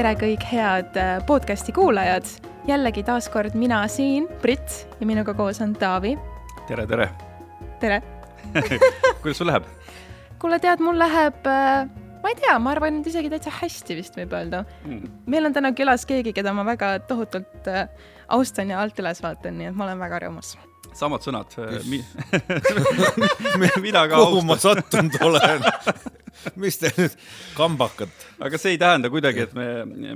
tere, kõik head äh, podcasti kuulajad. jällegi taaskord mina siin, Brit ja minuga koos on Taavi. tere, tere. tere kuidas sul läheb? kuule, tead, mul läheb äh, ma ei tea, ma arvan, et isegi täitsa hästi vist võib öelda mm.. meil on täna külas keegi, keda ma väga tohutult äh, austan ja alt üles vaatan, nii et ma olen väga rõõmus. samad sõnad Mi... mina ka kuhu ma sattunud olen mis te nüüd kambakad? aga see ei tähenda kuidagi, et me,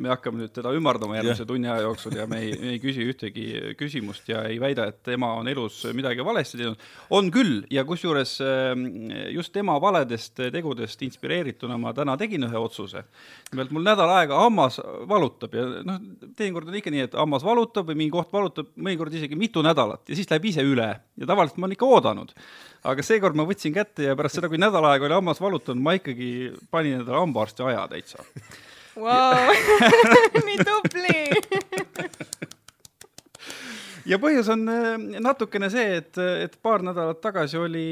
me hakkame nüüd teda ümardama järgmise tunni aja jooksul ja me ei, ei küsi ühtegi küsimust ja ei väida, et tema on elus midagi valesti teinud. on küll ja kusjuures ähm, just tema valedest tegudest inspireerituna ma täna tegin ühe otsuse. nimelt mul nädal aega hammas valutab ja noh, teinekord on ikka nii, et hammas valutab või mingi koht valutab, mõnikord isegi mitu nädalat ja siis läheb ise üle ja tavaliselt ma olen ikka oodanud aga seekord ma võtsin kätte ja pärast seda, kui nädal aega oli hammas valutanud, ma ikkagi panin endale hambaarsti aja täitsa wow. nii tubli ja põhjus on äh, natukene see, et, et paar nädalat tagasi oli,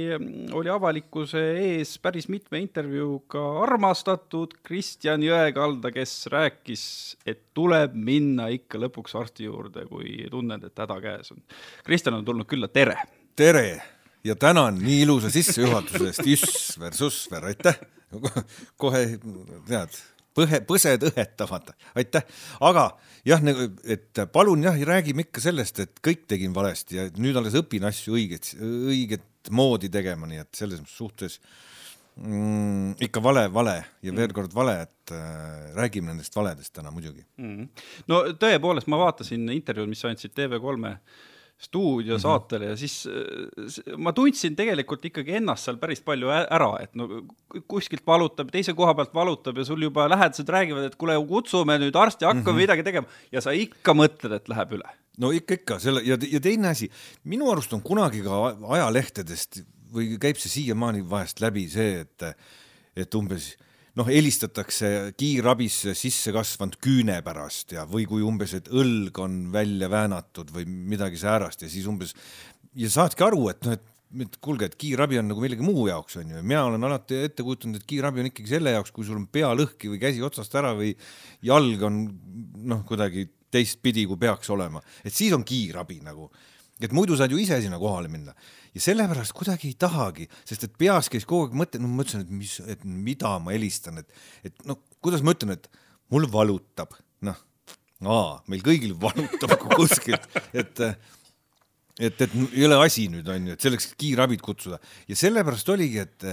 oli avalikkuse ees päris mitme intervjuuga armastatud Kristjan Jõekalda, kes rääkis, et tuleb minna ikka lõpuks arsti juurde, kui tunned, et häda käes on. Kristjan on tulnud külla, tere! tere! Ja tänan nii ilusa sissejuhatuse eest, Jüsver, Susver, aitäh. kohe tead, põhe, põsed õhetavad, aitäh. aga jah, nagu, et palun jah, räägime ikka sellest, et kõik tegin valesti ja nüüd alles õpin asju õiget, õiget moodi tegema, nii et selles suhtes mm, ikka vale, vale ja veel kord vale, et äh, räägime nendest valedest täna muidugi mm. no tõepoolest, ma vaatasin intervjuud, mis sa andsid TV3 stuudiosaatele mm -hmm. ja siis äh, ma tundsin tegelikult ikkagi ennast seal päris palju ära, et no kuskilt valutab, teise koha pealt valutab ja sul juba lähedased räägivad, et kuule, kutsume nüüd arsti, hakkame mm -hmm. midagi tegema ja sa ikka mõtled, et läheb üle. no ikka, ikka selle ja, ja teine asi, minu arust on kunagi ka ajalehtedest või käib see siiamaani vahest läbi see, et, et umbes noh, helistatakse kiirabisse sisse kasvanud küüne pärast ja, või kui umbes, et õlg on välja väänatud või midagi säärast ja siis umbes ja saadki aru, et noh, et et kuulge, et kiirabi on nagu millegi muu jaoks onju ja mina olen alati ette kujutanud, et kiirabi on ikkagi selle jaoks, kui sul on pea lõhki või käsi otsast ära või jalg on noh, kuidagi teistpidi, kui peaks olema, et siis on kiirabi nagu, et muidu saad ju ise sinna kohale minna. Ja sellepärast kuidagi ei tahagi, sest et peas käis kogu aeg mõte, no ma mõtlesin, et mis, et mida ma helistan, et, et noh, kuidas ma ütlen, et mul valutab, noh, aa, meil kõigil valutab kuskilt, et et, et ei ole asi nüüd on ju, et selleks kiirabid kutsuda. Ja sellepärast oligi, et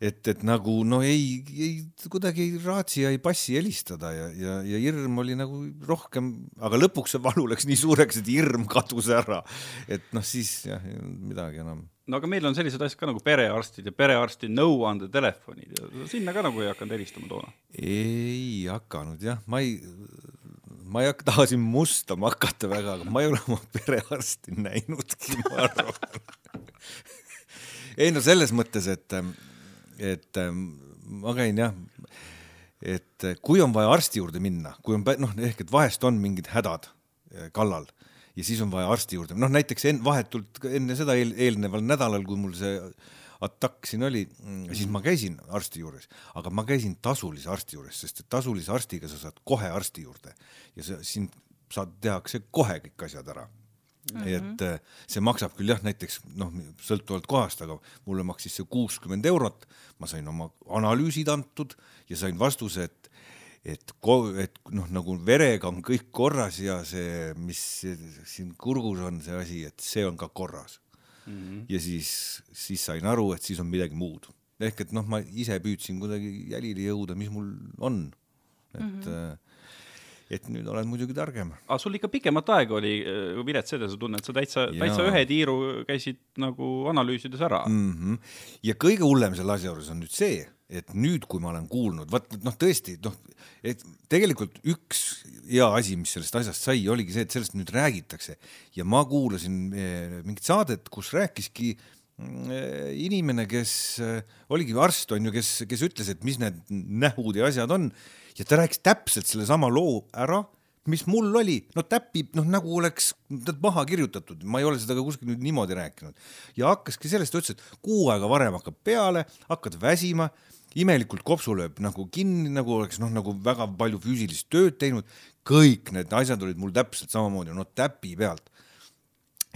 et, et nagu no ei, ei kuidagi ei raatsi ja ei passi helistada ja, ja, ja hirm oli nagu rohkem, aga lõpuks see valu läks nii suureks, et hirm kadus ära. et noh, siis jah, ei olnud midagi enam. no aga meil on sellised asjad ka nagu perearstid ja perearsti nõuandetelefonid ja sinna ka nagu ei hakanud helistama toona? ei hakanud jah, ma ei, ma ei hakka, tahasin mustama hakata väga, aga ma ei ole oma perearsti näinudki, ma arvan ei no selles mõttes, et et ähm, ma käin jah, et äh, kui on vaja arsti juurde minna, kui on noh, ehk et vahest on mingid hädad äh, kallal ja siis on vaja arsti juurde, noh näiteks en, vahetult enne seda eel, eelneval nädalal, kui mul see atakk siin oli, mm, siis ma käisin arsti juures, aga ma käisin tasulise arsti juures, sest et tasulise arstiga sa saad kohe arsti juurde ja sa, sind saad, tehakse kohe kõik asjad ära Mm -hmm. et äh, see maksab küll jah, näiteks noh, sõltuvalt kohast, aga mulle maksis see kuuskümmend eurot, ma sain oma analüüsid antud ja sain vastuse, et et, et noh, nagu verega on kõik korras ja see, mis siin kurgus on, see asi, et see on ka korras mm. -hmm. ja siis, siis sain aru, et siis on midagi muud. ehk et noh, ma ise püüdsin kuidagi jälile jõuda, mis mul on. et mm -hmm et nüüd olen muidugi targem. aga sul ikka pikemat aega oli äh, vilets enesetunne, et sa täitsa, täitsa ühe tiiru käisid nagu analüüsides ära mm. -hmm. ja kõige hullem selle asja juures on nüüd see, et nüüd, kui ma olen kuulnud, vot noh, tõesti noh, et tegelikult üks hea asi, mis sellest asjast sai, oligi see, et sellest nüüd räägitakse ja ma kuulasin eh, mingit saadet, kus rääkiski eh, inimene, kes eh, oligi arst, on ju, kes, kes ütles, et mis need nähud ja asjad on ja ta rääkis täpselt sellesama loo ära, mis mul oli, no täpib, noh nagu oleks maha kirjutatud, ma ei ole seda ka kuskil nüüd niimoodi rääkinud. ja hakkaski sellest, ta ütles, et kuu aega varem hakkab peale, hakkad väsima, imelikult kopsu lööb nagu kinni, nagu oleks noh, nagu väga palju füüsilist tööd teinud. kõik need asjad olid mul täpselt samamoodi, no täpi pealt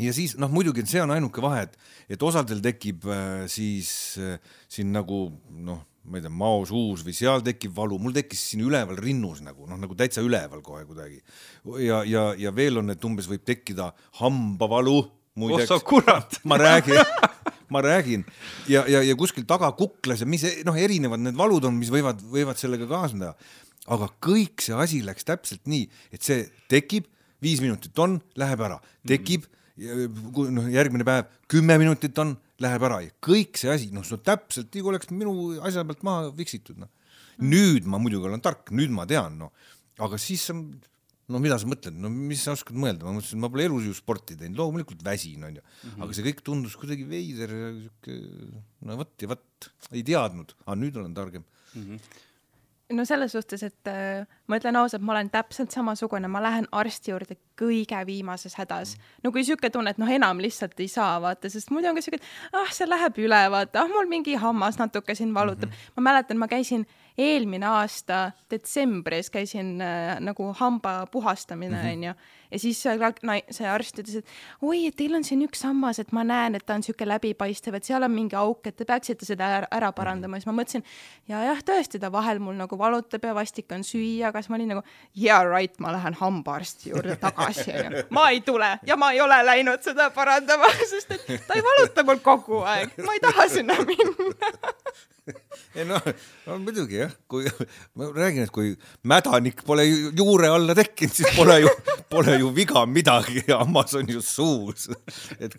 ja siis noh, muidugi see on ainuke vahe, et, et osadel tekib äh, siis äh, siin nagu noh, ma ei tea, maosuus või seal tekib valu, mul tekkis siin üleval rinnus nagu noh, nagu täitsa üleval kohe kuidagi. ja, ja, ja veel on, et umbes võib tekkida hambavalu. oh sa kurat ma räägin ma räägin ja, ja, ja kuskil taga kuklas ja mis noh, erinevad need valud on, mis võivad, võivad sellega kaasneda. aga kõik see asi läks täpselt nii, et see tekib, viis minutit on, läheb ära, tekib mm noh, järgmine päev kümme minutit on, läheb ära ja kõik see asi, noh, see on täpselt kui oleks minu asja pealt maha fiksitud, noh. nüüd ma muidugi olen tark, nüüd ma tean, noh, aga siis sa, no mida sa mõtled, no mis sa oskad mõelda, ma mõtlesin, ma pole elus ju sporti teinud, loomulikult väsin, onju, mhm. aga see kõik tundus kuidagi veider ja siuke, no vot ja vot, ei teadnud, aga nüüd olen targem mm. -hmm no selles suhtes, et äh, ma ütlen ausalt, ma olen täpselt samasugune, ma lähen arsti juurde kõige viimases hädas mm.. no kui sihuke tunne, et noh, enam lihtsalt ei saa vaata, sest muidu on ka siuke, et ah, see läheb üle, vaata, ah, mul mingi hammas natuke siin valutab mm. -hmm. ma mäletan, ma käisin eelmine aasta detsembris käisin äh, nagu hamba puhastamine mhm. onju mm -hmm ja siis see, see arst ütles, et oi, et teil on siin üks hammas, et ma näen, et ta on sihuke läbipaistev, et seal on mingi auk, et te peaksite seda ära, ära parandama, siis ma mõtlesin ja jah, tõesti, ta vahel mul nagu valutab ja vastik on süüa, siis ma olin nagu yeah right, ma lähen hambaarsti juurde tagasi onju. ma ei tule ja ma ei ole läinud seda parandama, sest et ta ei valuta mul kogu aeg, ma ei taha sinna minna ei noh, no muidugi jah, kui ma räägin, et kui mädanik pole juure alla tekkinud, siis pole ju, pole ju viga midagi, hammas on ju suus. et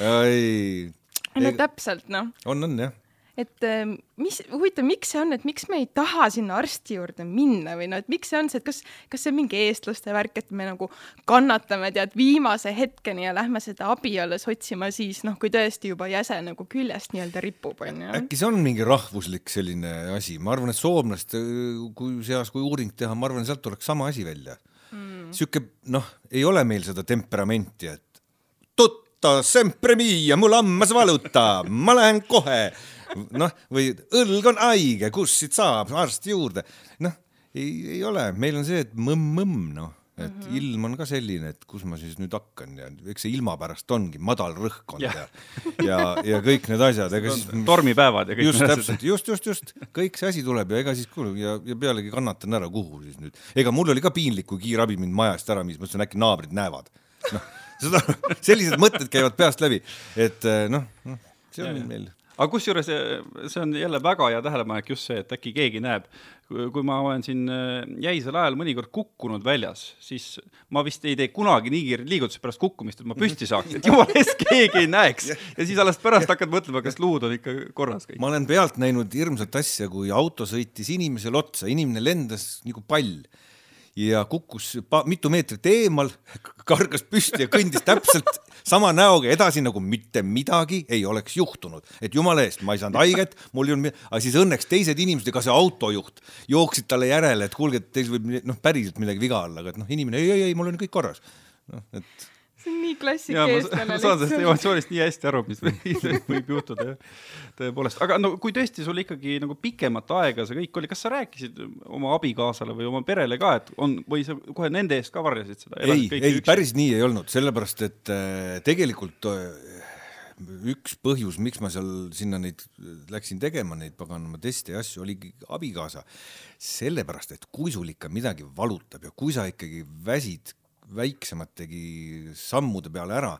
ei. no täpselt noh. on, on jah et äh, mis, huvitav, miks see on, et miks me ei taha sinna arsti juurde minna või noh, et miks see on see, et kas, kas see on mingi eestlaste värk, et me nagu kannatame tead viimase hetkeni ja lähme seda abi alles otsima siis noh, kui tõesti juba jäse nagu küljest nii-öelda ripub onju. äkki see on mingi rahvuslik selline asi, ma arvan, et soomlaste kui seas, kui uuring teha, ma arvan, sealt tuleks sama asi välja. Mm.. sihuke noh, ei ole meil seda temperamenti, et tutta sempre mia, mul hammas valutab, ma lähen kohe noh, või õlg on haige, kus siit saab arsti juurde. noh, ei, ei ole, meil on see, et mõmm-mõmm, noh et mm -hmm. ilm on ka selline, et kus ma siis nüüd hakkan ja eks see ilma pärast ongi madal rõhkkond ja, ja, ja, ja kõik need asjad, ega siis. tormipäevad ja kõik. just täpselt, just, just, just kõik see asi tuleb ja ega siis kuule ja, ja pealegi kannatan ära, kuhu siis nüüd. ega mul oli ka piinlik, kui kiirabi mind majast ära viis, mõtlesin äkki naabrid näevad. noh, seda, sellised mõtted käivad peast läbi, et noh, noh, see on ja, meil aga kusjuures eh, see on jälle väga hea tähelepanek just see, et äkki keegi näeb, kui ma olen siin eh, jäisel ajal mõnikord kukkunud väljas, siis ma vist ei tee kunagi nii kiireid liigutusi pärast kukkumist, et ma püsti saaks, et jumala eest keegi ei näeks. Ja siis alles pärast hakkad mõtlema, kas luud on ikka korras kõik. ma olen pealt näinud hirmsat asja, kui auto sõitis inimesele otsa, inimene lendas nagu pall ja kukkus mitu meetrit eemal, kargas püsti ja kõndis täpselt sama näoga edasi, nagu mitte midagi ei oleks juhtunud. et jumala eest, ma ei saanud haiget, mul ei olnud, aga siis õnneks teised inimesed ja ka see autojuht jooksid talle järele, et kuulge, teil võib noh, päriselt midagi viga olla, aga et noh, inimene ei, ei, ei, mul on kõik korras. noh, et see on nii klassika eestlane. ma saan sellest emotsioonist nii hästi aru, mis võib juhtuda jah, tõepoolest, aga no kui tõesti sul ikkagi nagu pikemat aega see kõik oli, kas sa rääkisid oma abikaasale või oma perele ka, et on või sa kohe nende eest ka varjasid seda? ei, ei üksi? päris nii ei olnud, sellepärast et äh, tegelikult äh, üks põhjus, miks ma seal sinna neid läksin tegema, neid paganama teste ja asju, oligi abikaasa. sellepärast, et kui sul ikka midagi valutab ja kui sa ikkagi väsid väiksemategi sammude peale ära,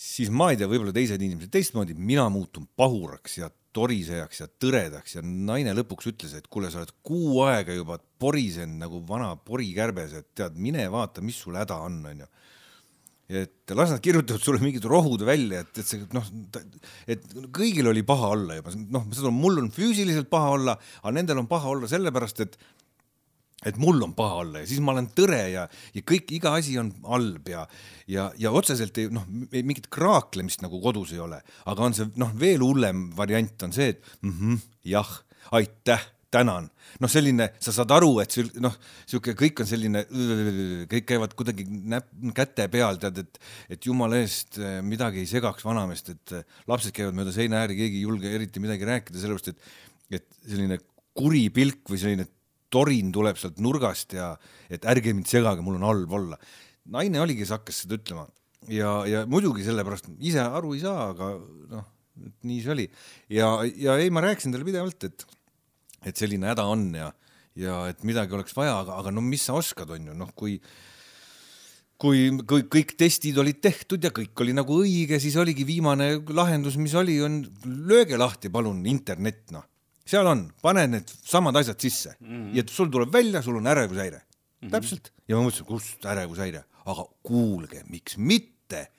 siis ma ei tea, võib-olla teised inimesed teistmoodi, mina muutun pahuraks ja torisejaks ja tõredaks ja naine lõpuks ütles, et kuule, sa oled kuu aega juba porisenud nagu vana porikärbes, et tead, mine vaata, mis sul häda on, onju. Et las nad kirjutavad sulle mingid rohud välja, et, et see noh, et kõigil oli paha olla juba, noh, seda mul on füüsiliselt paha olla, aga nendel on paha olla sellepärast, et et mul on paha olla ja siis ma olen tõre ja, ja kõik, iga asi on halb ja, ja, ja otseselt ei noh, mingit kraaklemist nagu kodus ei ole, aga on see noh, veel hullem variant on see, et mm -hmm, jah, aitäh, tänan. noh, selline, sa saad aru, et sul noh, sihuke kõik on selline, kõik käivad kuidagi näpp, käte peal, tead, et, et jumala eest midagi ei segaks vanameest, et lapsed käivad mööda seina ääri, keegi ei julge eriti midagi rääkida, sellepärast et, et selline kuri pilk või selline torin tuleb sealt nurgast ja et ärge mind segage, mul on halb olla. naine oligi, kes hakkas seda ütlema. Ja, ja muidugi sellepärast ise aru ei saa, aga noh, nii see oli. Ja, ja ei, ma rääkisin talle pidevalt, et, et selline häda on ja, ja et midagi oleks vaja, aga, aga no mis sa oskad, on ju, noh, kui kui, kui kõik testid olid tehtud ja kõik oli nagu õige, siis oligi viimane lahendus, mis oli, on lööge lahti, palun, internet, noh seal on, pane need samad asjad sisse mm -hmm. ja sul tuleb välja, sul on ärevushäire mm. -hmm. täpselt. ja ma mõtlesin, kust ärevushäire, aga kuulge, miks mitte,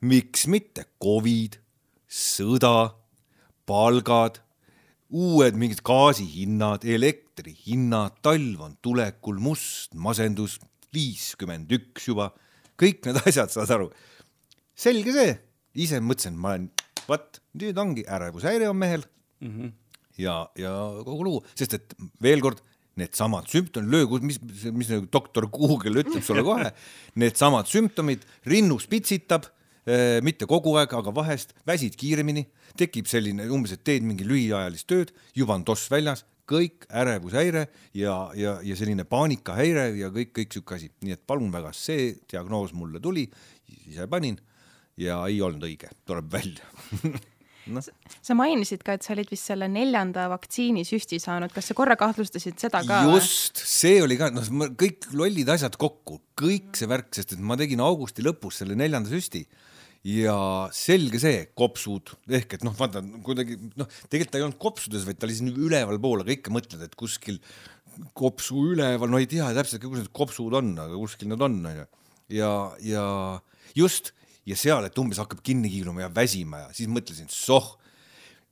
miks mitte Covid, sõda, palgad, uued mingid gaasihinnad, elektrihinnad, talv on tulekul, must masendus, viiskümmend üks juba, kõik need asjad, saad aru. selge see, ise mõtlesin, ma olen, vot nüüd ongi ärevushäire on mehel mm. -hmm ja, ja kogu lugu, sest et veel kord, needsamad sümptomid, löö, mis, mis nagu doktor Google ütleb sulle kohe, needsamad sümptomid, rinnus pitsitab eh,, mitte kogu aeg, aga vahest, väsid kiiremini, tekib selline umbes, et teed mingi lühiajalist tööd, juba on toss väljas, kõik ärevushäire ja, ja, ja selline paanikahäire ja kõik, kõik sihuke asi, nii et palun väga, see diagnoos mulle tuli, ise panin ja ei olnud õige, tuleb välja no.. sa mainisid ka, et sa olid vist selle neljanda vaktsiinisüsti saanud, kas sa korra kahtlustasid seda ka? just, see oli ka, noh, kõik lollid asjad kokku, kõik see värk, sest et ma tegin augusti lõpus selle neljanda süsti ja selge see, kopsud ehk et noh, vaata kuidagi noh, tegelikult ta ei olnud kopsudes, vaid ta oli siin ülevalpool, aga ikka mõtled, et kuskil kopsu üleval, no ei tea täpselt, kus need kopsud on, aga kuskil nad on, onju. ja, ja just ja seal, et umbes hakkab kinni kiiluma ja väsima ja siis mõtlesin, soh,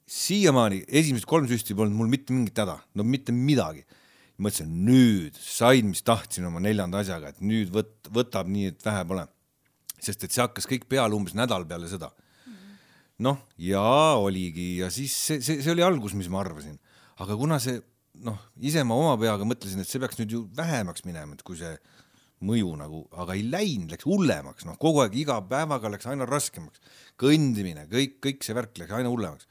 siiamaani esimesed kolm süsti polnud mul mitte mingit häda, no mitte midagi. mõtlesin, nüüd sain, mis tahtsin oma neljanda asjaga, et nüüd võt-, võtab nii, et vähe pole. sest et see hakkas kõik peale umbes nädal peale seda. noh, ja oligi ja siis see, see, see oli algus, mis ma arvasin, aga kuna see noh, ise ma oma peaga mõtlesin, et see peaks nüüd ju vähemaks minema, et kui see mõju nagu, aga ei läinud, läks hullemaks, noh, kogu aeg iga päevaga läks aina raskemaks. kõndimine, kõik, kõik see värk läks aina hullemaks.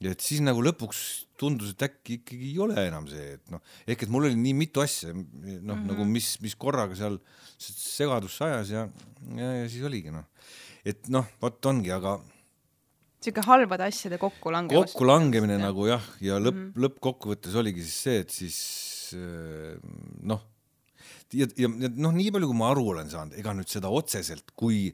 ja et siis nagu lõpuks tundus, et äkki ikkagi ei ole enam see, et noh, ehk et mul oli nii mitu asja, noh mm -hmm. nagu mis, mis korraga seal segadusse ajas ja, ja, ja siis oligi noh, et noh, vot ongi, aga sihuke halbade asjade kokkulangemine. kokkulangemine nagu jah, ja lõpp mm -hmm., lõppkokkuvõttes oligi siis see, et siis noh ja, ja noh, nii palju, kui ma aru olen saanud, ega nüüd seda otseselt, kui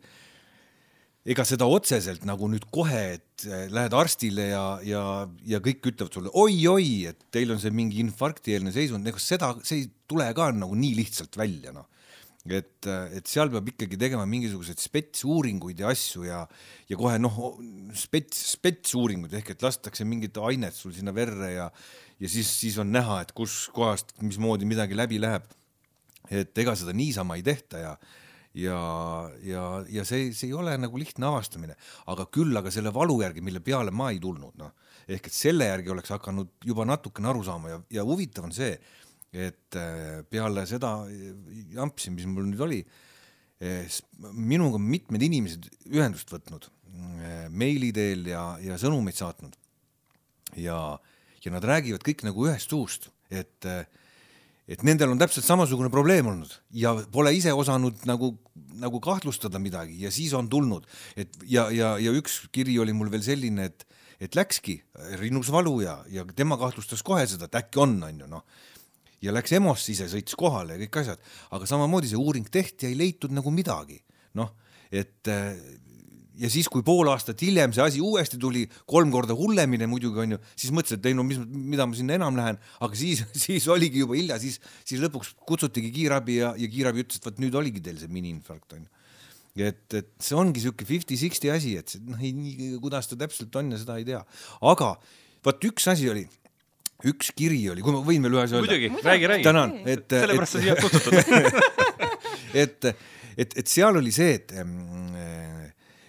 ega seda otseselt nagu nüüd kohe, et äh, lähed arstile ja, ja, ja kõik ütlevad sulle oi-oi, et teil on see mingi infarktieelne seisund, ega seda, see ei tule ka nagu nii lihtsalt välja, noh. Et, et seal peab ikkagi tegema mingisuguseid spetsuuringuid ja asju ja, ja kohe noh, spets, spetsuuringuid ehk et lastakse mingit ainet sul sinna verre ja, ja siis, siis on näha, et kus kohast, mismoodi midagi läbi läheb et ega seda niisama ei tehta ja ja, ja, ja see, see ei ole nagu lihtne avastamine, aga küll aga selle valu järgi, mille peale ma ei tulnud, noh, ehk et selle järgi oleks hakanud juba natukene aru saama ja, ja huvitav on see, et äh, peale seda jampsi, mis mul nüüd oli, äh, minuga mitmed inimesed ühendust võtnud äh, meili teel ja, ja sõnumeid saatnud. ja, ja nad räägivad kõik nagu ühest suust, et äh, et nendel on täpselt samasugune probleem olnud ja pole ise osanud nagu, nagu kahtlustada midagi ja siis on tulnud, et ja, ja, ja üks kiri oli mul veel selline, et, et läkski rinnus valu ja, ja tema kahtlustas kohe seda, et äkki on, on ju noh. ja läks EMO-sse ise, sõitis kohale ja kõik asjad, aga samamoodi see uuring tehti ja ei leitud nagu midagi, noh, et ja siis, kui pool aastat hiljem see asi uuesti tuli, kolm korda hullemini muidugi onju, siis mõtlesin, et ei no mis, mida ma sinna enam lähen, aga siis, siis oligi juba hilja, siis, siis lõpuks kutsutigi kiirabi ja, ja kiirabi ütles, et vot nüüd oligi teil see miniinfarkt onju. et, et see ongi siuke fifty-sixty asi, et noh, kuidas ta täpselt on ja seda ei tea, aga vot üks asi oli üks kiri oli, kui ma võin veel ühe asja öelda. muidugi, räägi, räägi. tänan, et. sellepärast sa siia kutsutud et, et, et seal oli see, et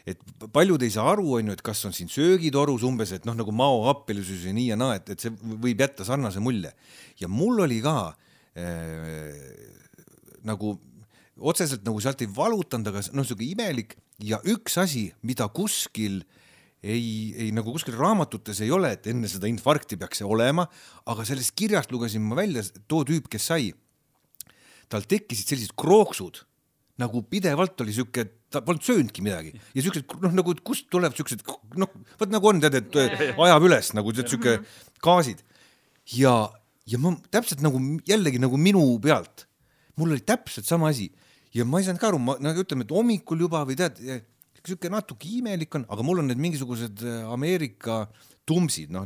et paljud ei saa aru, on ju, et kas on siin söögitorus umbes, et noh, nagu Mao appelisüs ja nii ja naa, et, et see võib jätta sarnase mulje. ja mul oli ka äh, nagu otseselt nagu sealt ei valutanud, aga noh, sihuke imelik ja üks asi, mida kuskil ei, ei nagu kuskil raamatutes ei ole, et enne seda infarkti peaks see olema, aga sellest kirjast lugesin ma välja, too tüüp, kes sai, tal tekkisid sellised krooksud nagu pidevalt oli siuke, ta polnud söönudki midagi. Ja siuksed noh, nagu kust tulevad siuksed noh, vot nagu on tead, et ajab üles nagu tead siuke gaasid. Ja, ja ma täpselt nagu jällegi nagu minu pealt, mul oli täpselt sama asi. Ja ma ei saanud ka aru, ma nagu ütleme, et hommikul juba või tead, siuke natuke imelik on, aga mul on need mingisugused äh, Ameerika tumpsid, noh,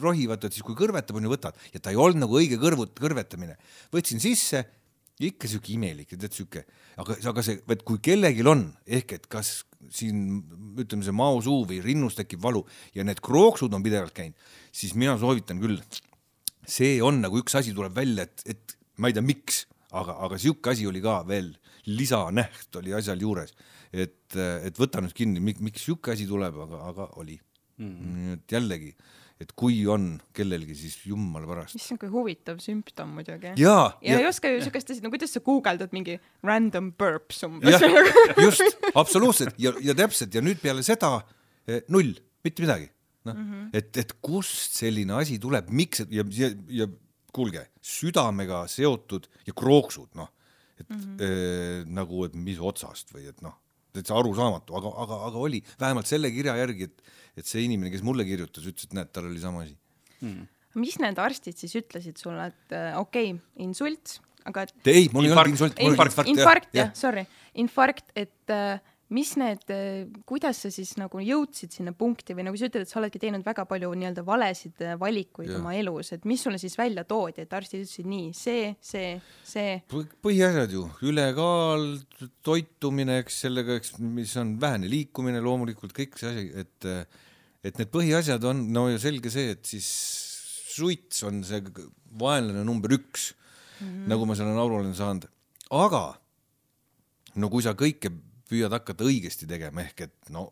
rohivad, et siis kui kõrvetab, on ju, võtad. Ja ta ei olnud nagu õige kõrvut, kõrvetamine. võtsin sisse ikka sihuke imelik, tead sihuke, aga, aga see, et kui kellelgi on ehk et kas siin ütleme, see maosuu või rinnus tekib valu ja need krooksud on pidevalt käinud, siis mina soovitan küll. see on nagu üks asi tuleb välja, et, et ma ei tea, miks, aga, aga sihuke asi oli ka veel, lisanäht oli asjal juures, et, et võta nüüd kinni, miks sihuke asi tuleb, aga, aga oli. Mm.. nii et jällegi et kui on kellelgi, siis jumala pärast. issand, kui huvitav sümptom muidugi. ja, ja, ja ei oska ju siukest asja, no kuidas sa guugeldad mingi random burps umbes. just, absoluutselt ja, ja täpselt ja nüüd peale seda eh, null, mitte midagi. noh mm -hmm., et, et kust selline asi tuleb, miks ja, ja, ja kuulge, südamega seotud ja krooksud, noh, et mm -hmm. eh, nagu, et mis otsast või et noh, täitsa arusaamatu, aga, aga, aga oli vähemalt selle kirja järgi, et et see inimene, kes mulle kirjutas, ütles, et näed, tal oli sama asi. Hmm.. mis need arstid siis ütlesid sulle, et äh, okei okay,, insult, aga et ei, mul ei olnud insult, mul oli infarkt, infarkt, jah, sorry, infarkt, et äh, mis need, äh, kuidas sa siis nagu jõudsid sinna punkti või nagu sa ütled, et sa oledki teinud väga palju nii-öelda valesid äh, valikuid ja. oma elus, et mis sulle siis välja toodi, et arstid ütlesid nii, see, see, see? põhiasjad ju, ülekaal, toitumine, eks sellega, eks, mis on vähene liikumine loomulikult, kõik see asi, et et need põhiasjad on, no ja selge see, et siis suits on see vaenlane number üks mm, -hmm. nagu ma selle aru olen saanud, aga no kui sa kõike püüad hakata õigesti tegema, ehk et no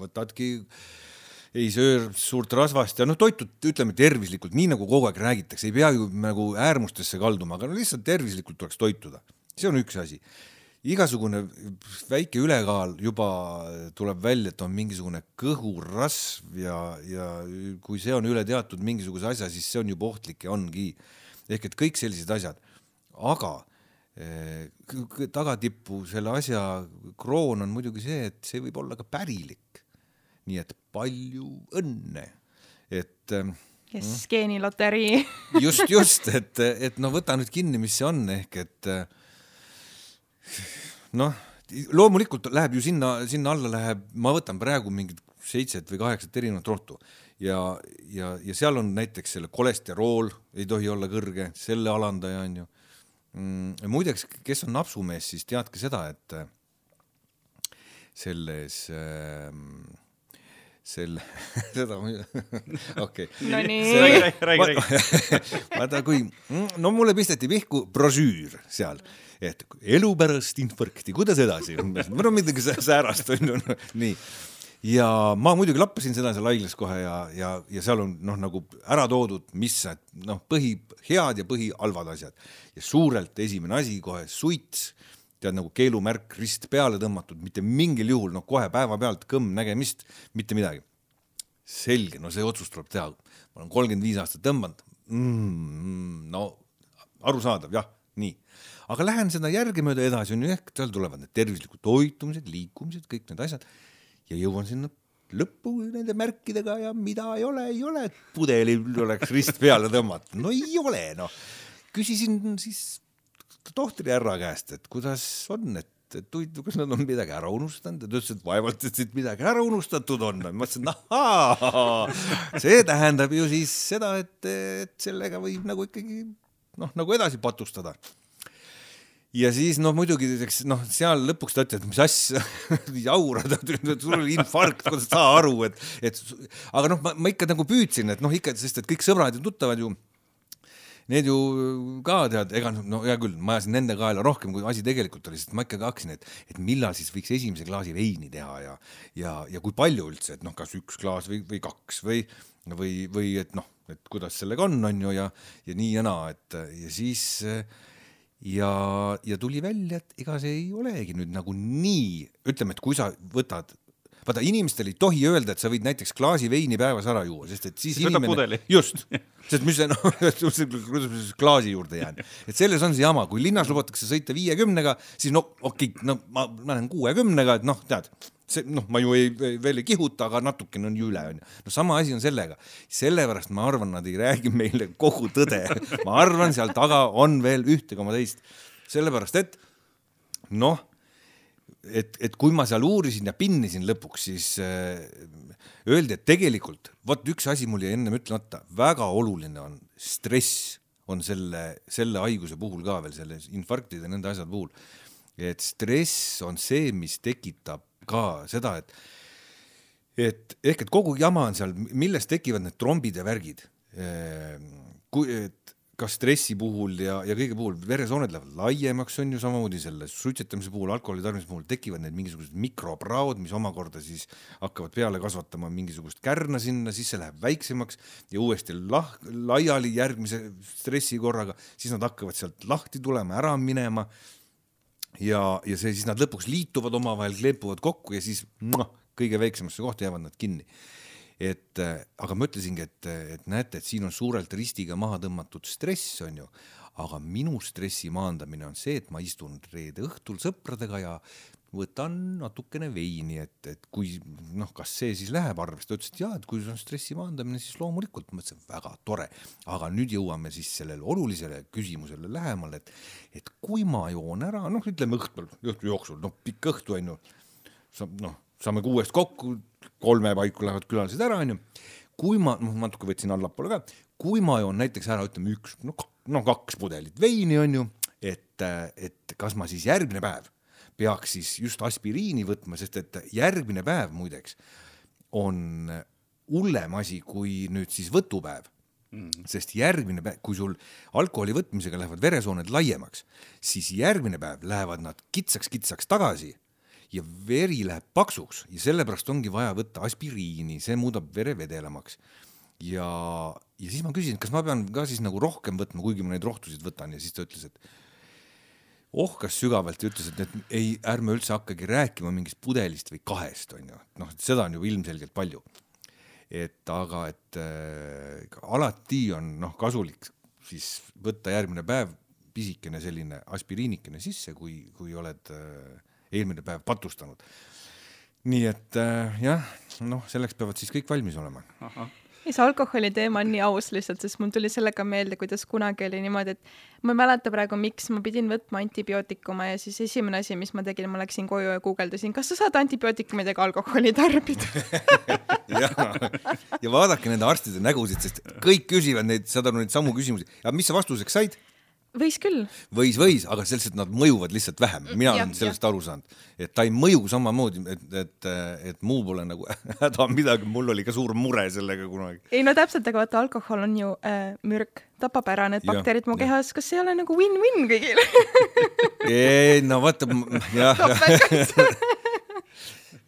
võtadki, ei söö suurt rasvast ja noh, toitud, ütleme tervislikult, nii nagu kogu aeg räägitakse, ei pea ju nagu äärmustesse kalduma, aga no lihtsalt tervislikult tuleks toituda, see on üks asi. igasugune väike ülekaal juba tuleb välja, et on mingisugune kõhurasv ja, ja kui see on üle teatud mingisuguse asja, siis see on juba ohtlik ja ongi. Ehk et kõik sellised asjad, aga Tagatippu selle asja kroon on muidugi see, et see võib olla ka pärilik. nii et palju õnne, et. kes mm, geeniloterii just, just, et, et no võta nüüd kinni, mis see on, ehk et noh, loomulikult läheb ju sinna, sinna alla läheb, ma võtan praegu mingid seitset või kaheksat erinevat rohtu ja, ja, ja seal on näiteks selle kolesterool ei tohi olla kõrge, selle alandaja on ju. Muideks, kes on napsumees, siis teadke seda, et äh, selles äh, selle, seda ma okei. Nonii. vaata, kui, mm, no mulle pisteti pihku brošüür seal, et elu pärast infarkti, kuidas edasi, no midagi säärast on ju, nii ja ma muidugi lappasin seda seal haiglas kohe ja, ja, ja seal on noh, nagu ära toodud, mis noh, põhi head ja põhi halvad asjad. Ja suurelt esimene asi kohe suits, tead nagu keelumärk rist peale tõmmatud, mitte mingil juhul noh, kohe päevapealt kõmm nägemist, mitte midagi. selge, no see otsus tuleb teha, ma olen kolmkümmend viis aastat tõmmanud mm,, no arusaadav, jah, nii. Aga lähen seda järgemööda edasi, on ju, ehk seal tulevad need tervislikud toitumised, liikumised, kõik need asjad ja jõuan sinna lõppu nende märkidega ja mida ei ole, ei ole, et pudelil oleks rist peale tõmmatud, no ei ole noh. küsisin siis tohtri härra käest, et kuidas on, et et huvitav, kas nad on midagi ära unustanud ja ta ütles, et vaevalt, et siit midagi ära unustatud on. ma mõtlesin, ahaa, see tähendab ju siis seda, et, et sellega võib nagu ikkagi noh, nagu edasi patustada ja siis noh, muidugi eks noh, seal lõpuks ta ütles, et mis asja jaurad, sul oli infarkt, kuidas sa aru, et, et aga noh, ma, ikka nagu püüdsin, et noh, ikka, sest et kõik sõbrad ja tuttavad ju need ju ka tead, ega no hea küll, ma ajasin nende kaela rohkem, kui asi tegelikult oli, sest ma ikkagi hakkasin, et, et millal siis võiks esimese klaasi veini teha ja, ja, ja kui palju üldse, et noh, kas üks klaas või, või kaks või, või, või et noh, et kuidas sellega on, on ju, ja, ja nii ja naa, et ja siis ja, ja tuli välja, et ega see ei olegi nüüd nagu nii, ütleme, et kui sa võtad vaata, inimestel ei tohi öelda, et sa võid näiteks klaasi veini päevas ära juua, sest et siis võtab pudeli. just, sest mis see noh, kuidas ma siis klaasi juurde jään, et selles on see jama, kui linnas lubatakse sõita viiekümnega, siis no okei okay,, no ma, ma lähen kuuekümnega, et noh, tead, see noh, ma ju ei, veel ei kihuta, aga natukene on ju üle, onju. no sama asi on sellega, sellepärast ma arvan, nad ei räägi meile kogu tõde. ma arvan, seal taga on veel ühte koma teist, sellepärast et noh et, et kui ma seal uurisin ja pinnisin lõpuks, siis äh, öeldi, et tegelikult vot üks asi mul jäi ennem ütlemata, väga oluline on stress on selle, selle haiguse puhul ka veel selle infarktide nende asjade puhul. et stress on see, mis tekitab ka seda, et et ehk et kogu jama on seal, millest tekivad need trombid ja värgid. kui, et ka stressi puhul ja, ja kõige puhul veresooned lähevad laiemaks, on ju samamoodi selle suitsetamise puhul, alkoholi tarbimise puhul tekivad need mingisugused mikropraod, mis omakorda siis hakkavad peale kasvatama mingisugust kärna sinna, siis see läheb väiksemaks ja uuesti lah-, laiali järgmise stressi korraga, siis nad hakkavad sealt lahti tulema, ära minema. Ja, ja see siis nad lõpuks liituvad omavahel, kleepuvad kokku ja siis noh, kõige väiksemasse kohta jäävad nad kinni. Et äh, aga ma ütlesingi, et, et näete, et siin on suurelt ristiga maha tõmmatud stress, on ju, aga minu stressi maandamine on see, et ma istun reede õhtul sõpradega ja võtan natukene veini, et, et kui noh, kas see siis läheb arvesse, ta ütles, et jaa, et kui see on stressi maandamine, siis loomulikult, ma mõtlesin, väga tore, aga nüüd jõuame siis sellele olulisele küsimusele lähemale, et, et kui ma joon ära, noh, ütleme õhtul, õhtu jooksul, noh, pikk õhtu on ju, noh, saame kuuest kokku, kolme paiku lähevad külalised ära, onju. kui ma, noh, natuke võtsin allapoole ka, kui ma joon näiteks ära, ütleme üks, no, no kaks pudelit veini, onju, et, et kas ma siis järgmine päev peaks siis just aspiriini võtma, sest et järgmine päev muideks on hullem asi kui nüüd siis võtupäev mm.. sest järgmine päev, kui sul alkoholi võtmisega lähevad veresooned laiemaks, siis järgmine päev lähevad nad kitsaks-kitsaks tagasi ja veri läheb paksuks ja sellepärast ongi vaja võtta aspiriini, see muudab vere vedelamaks. ja, ja siis ma küsisin, kas ma pean ka siis nagu rohkem võtma, kuigi ma neid rohtusid võtan ja siis ta ütles, et ohkas sügavalt ja ütles, et, et ei, ärme üldse hakkagi rääkima mingist pudelist või kahest, onju, noh, seda on ju ilmselgelt palju. et aga, et äh, alati on noh, kasulik siis võtta järgmine päev pisikene selline aspiriinikene sisse, kui, kui oled äh, eelmine päev patustanud. nii et äh, jah, noh, selleks peavad siis kõik valmis olema. ja see alkoholi teema on nii aus lihtsalt, sest mul tuli sellega meelde, kuidas kunagi oli niimoodi, et ma ei mäleta praegu, miks ma pidin võtma antibiootikume ja siis esimene asi, mis ma tegin, ma läksin koju ja guugeldasin, kas sa saad antibiootikumidega alkoholi tarbida ja, ja vaadake nende arstide nägusid, sest kõik küsivad neid, saad aru, neid samu küsimusi. ja mis sa vastuseks said? Võis küll. võis, võis, aga lihtsalt nad mõjuvad lihtsalt vähem, mina ja, olen sellest ja. aru saanud, et ta ei mõju samamoodi, et, et, et mul pole nagu häda midagi, mul oli ka suur mure sellega kunagi. ei no täpselt, aga vaata, alkohol on ju äh, mürk, tapab ära need bakterid mu kehas, kas ei ole nagu win-win kõigile ei no vaata, jah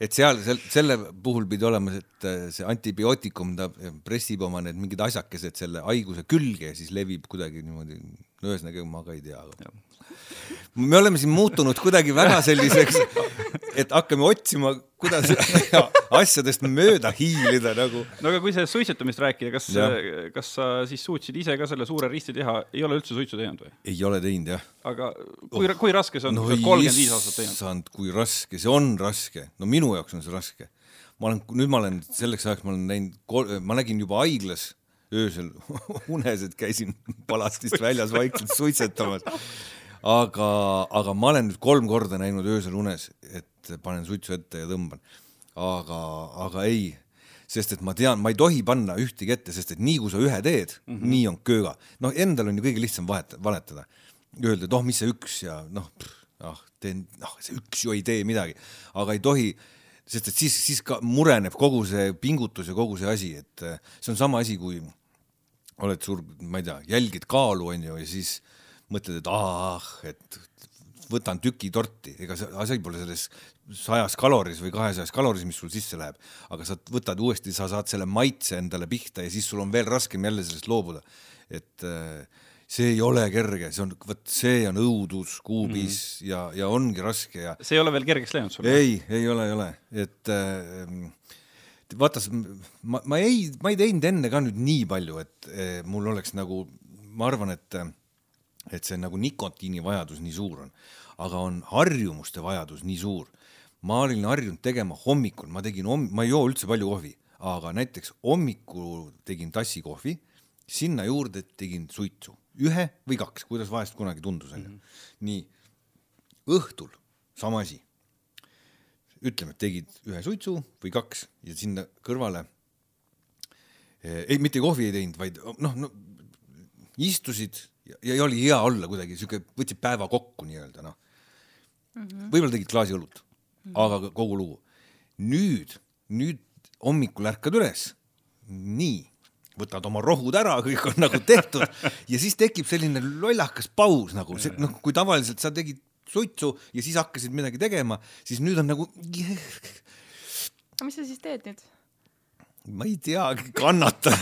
et seal, selle puhul pidi olema, et see antibiootikum, ta pressib oma need mingid asjakesed selle haiguse külge ja siis levib kuidagi niimoodi no ühesõnaga ma ka ei tea, me oleme siin muutunud kuidagi väga selliseks, et hakkame otsima, kuidas asjadest mööda hiilida nagu. no aga kui sellest suitsetamist rääkida, kas, kas sa siis suutsid ise ka selle suure risti teha, ei ole üldse suitsu teinud või? ei ole teinud jah. aga kui oh., kui raske see on no,, kui sa oled kolmkümmend viis aastat teinud? kui raske, see on raske, no minu jaoks on see raske. ma olen, nüüd ma olen selleks ajaks, ma olen näinud, ma nägin juba haiglas öösel unes, et käisin palatist väljas vaikselt suitsetamas. aga, aga ma olen nüüd kolm korda näinud öösel unes, et panen suitsu ette ja tõmban. aga, aga ei, sest et ma tean, ma ei tohi panna ühtegi ette, sest et nii kui sa ühe teed mm, -hmm. nii on kööga. noh, endal on ju kõige lihtsam vahet, valetada. Öelda, et oh, mis see üks ja noh, ah, teen, noh, see üks ju ei tee midagi, aga ei tohi sest et siis, siis ka mureneb kogu see pingutus ja kogu see asi, et see on sama asi, kui oled suur, ma ei tea, jälgid kaalu, onju, ja siis mõtled, et ah, et võtan tüki torti, ega see asi pole selles sajas kaloris või kahesajas kaloris, mis sul sisse läheb, aga sa võtad uuesti, sa saad selle maitse endale pihta ja siis sul on veel raskem jälle sellest loobuda. et äh, see ei ole kerge, see on, vot see on õudus kuubis mm. ja, ja ongi raske ja. see ei ole veel kergeks läinud sul? ei, ei ole, ei ole, et äh, vaata, ma, ma ei, ma ei teinud enne ka nüüd nii palju, et äh, mul oleks nagu, ma arvan, et, et see nagu nikotiini vajadus nii suur on, aga on harjumuste vajadus nii suur. ma olin harjunud tegema hommikul, ma tegin homm-, ma ei joo üldse palju kohvi, aga näiteks hommikul tegin tassi kohvi, sinna juurde tegin suitsu ühe või kaks, kuidas vahest kunagi tundus, onju. Mhm. nii, õhtul sama asi. Ütleme, et tegid ühe suitsu või kaks ja sinna kõrvale eh, ei, mitte kohvi ei teinud, vaid noh, no istusid ja, ja oli hea olla kuidagi siuke, võtsid päeva kokku nii-öelda noh mm -hmm.. võib-olla tegid klaasi õlut mm, -hmm. aga kogu lugu. nüüd, nüüd hommikul ärkad üles, nii võtad oma rohud ära, kõik on nagu tehtud ja siis tekib selline lollakas paus nagu, noh, kui tavaliselt sa tegid suitsu ja siis hakkasid midagi tegema, siis nüüd on nagu. mis sa siis teed nüüd? ma ei tea, kannatan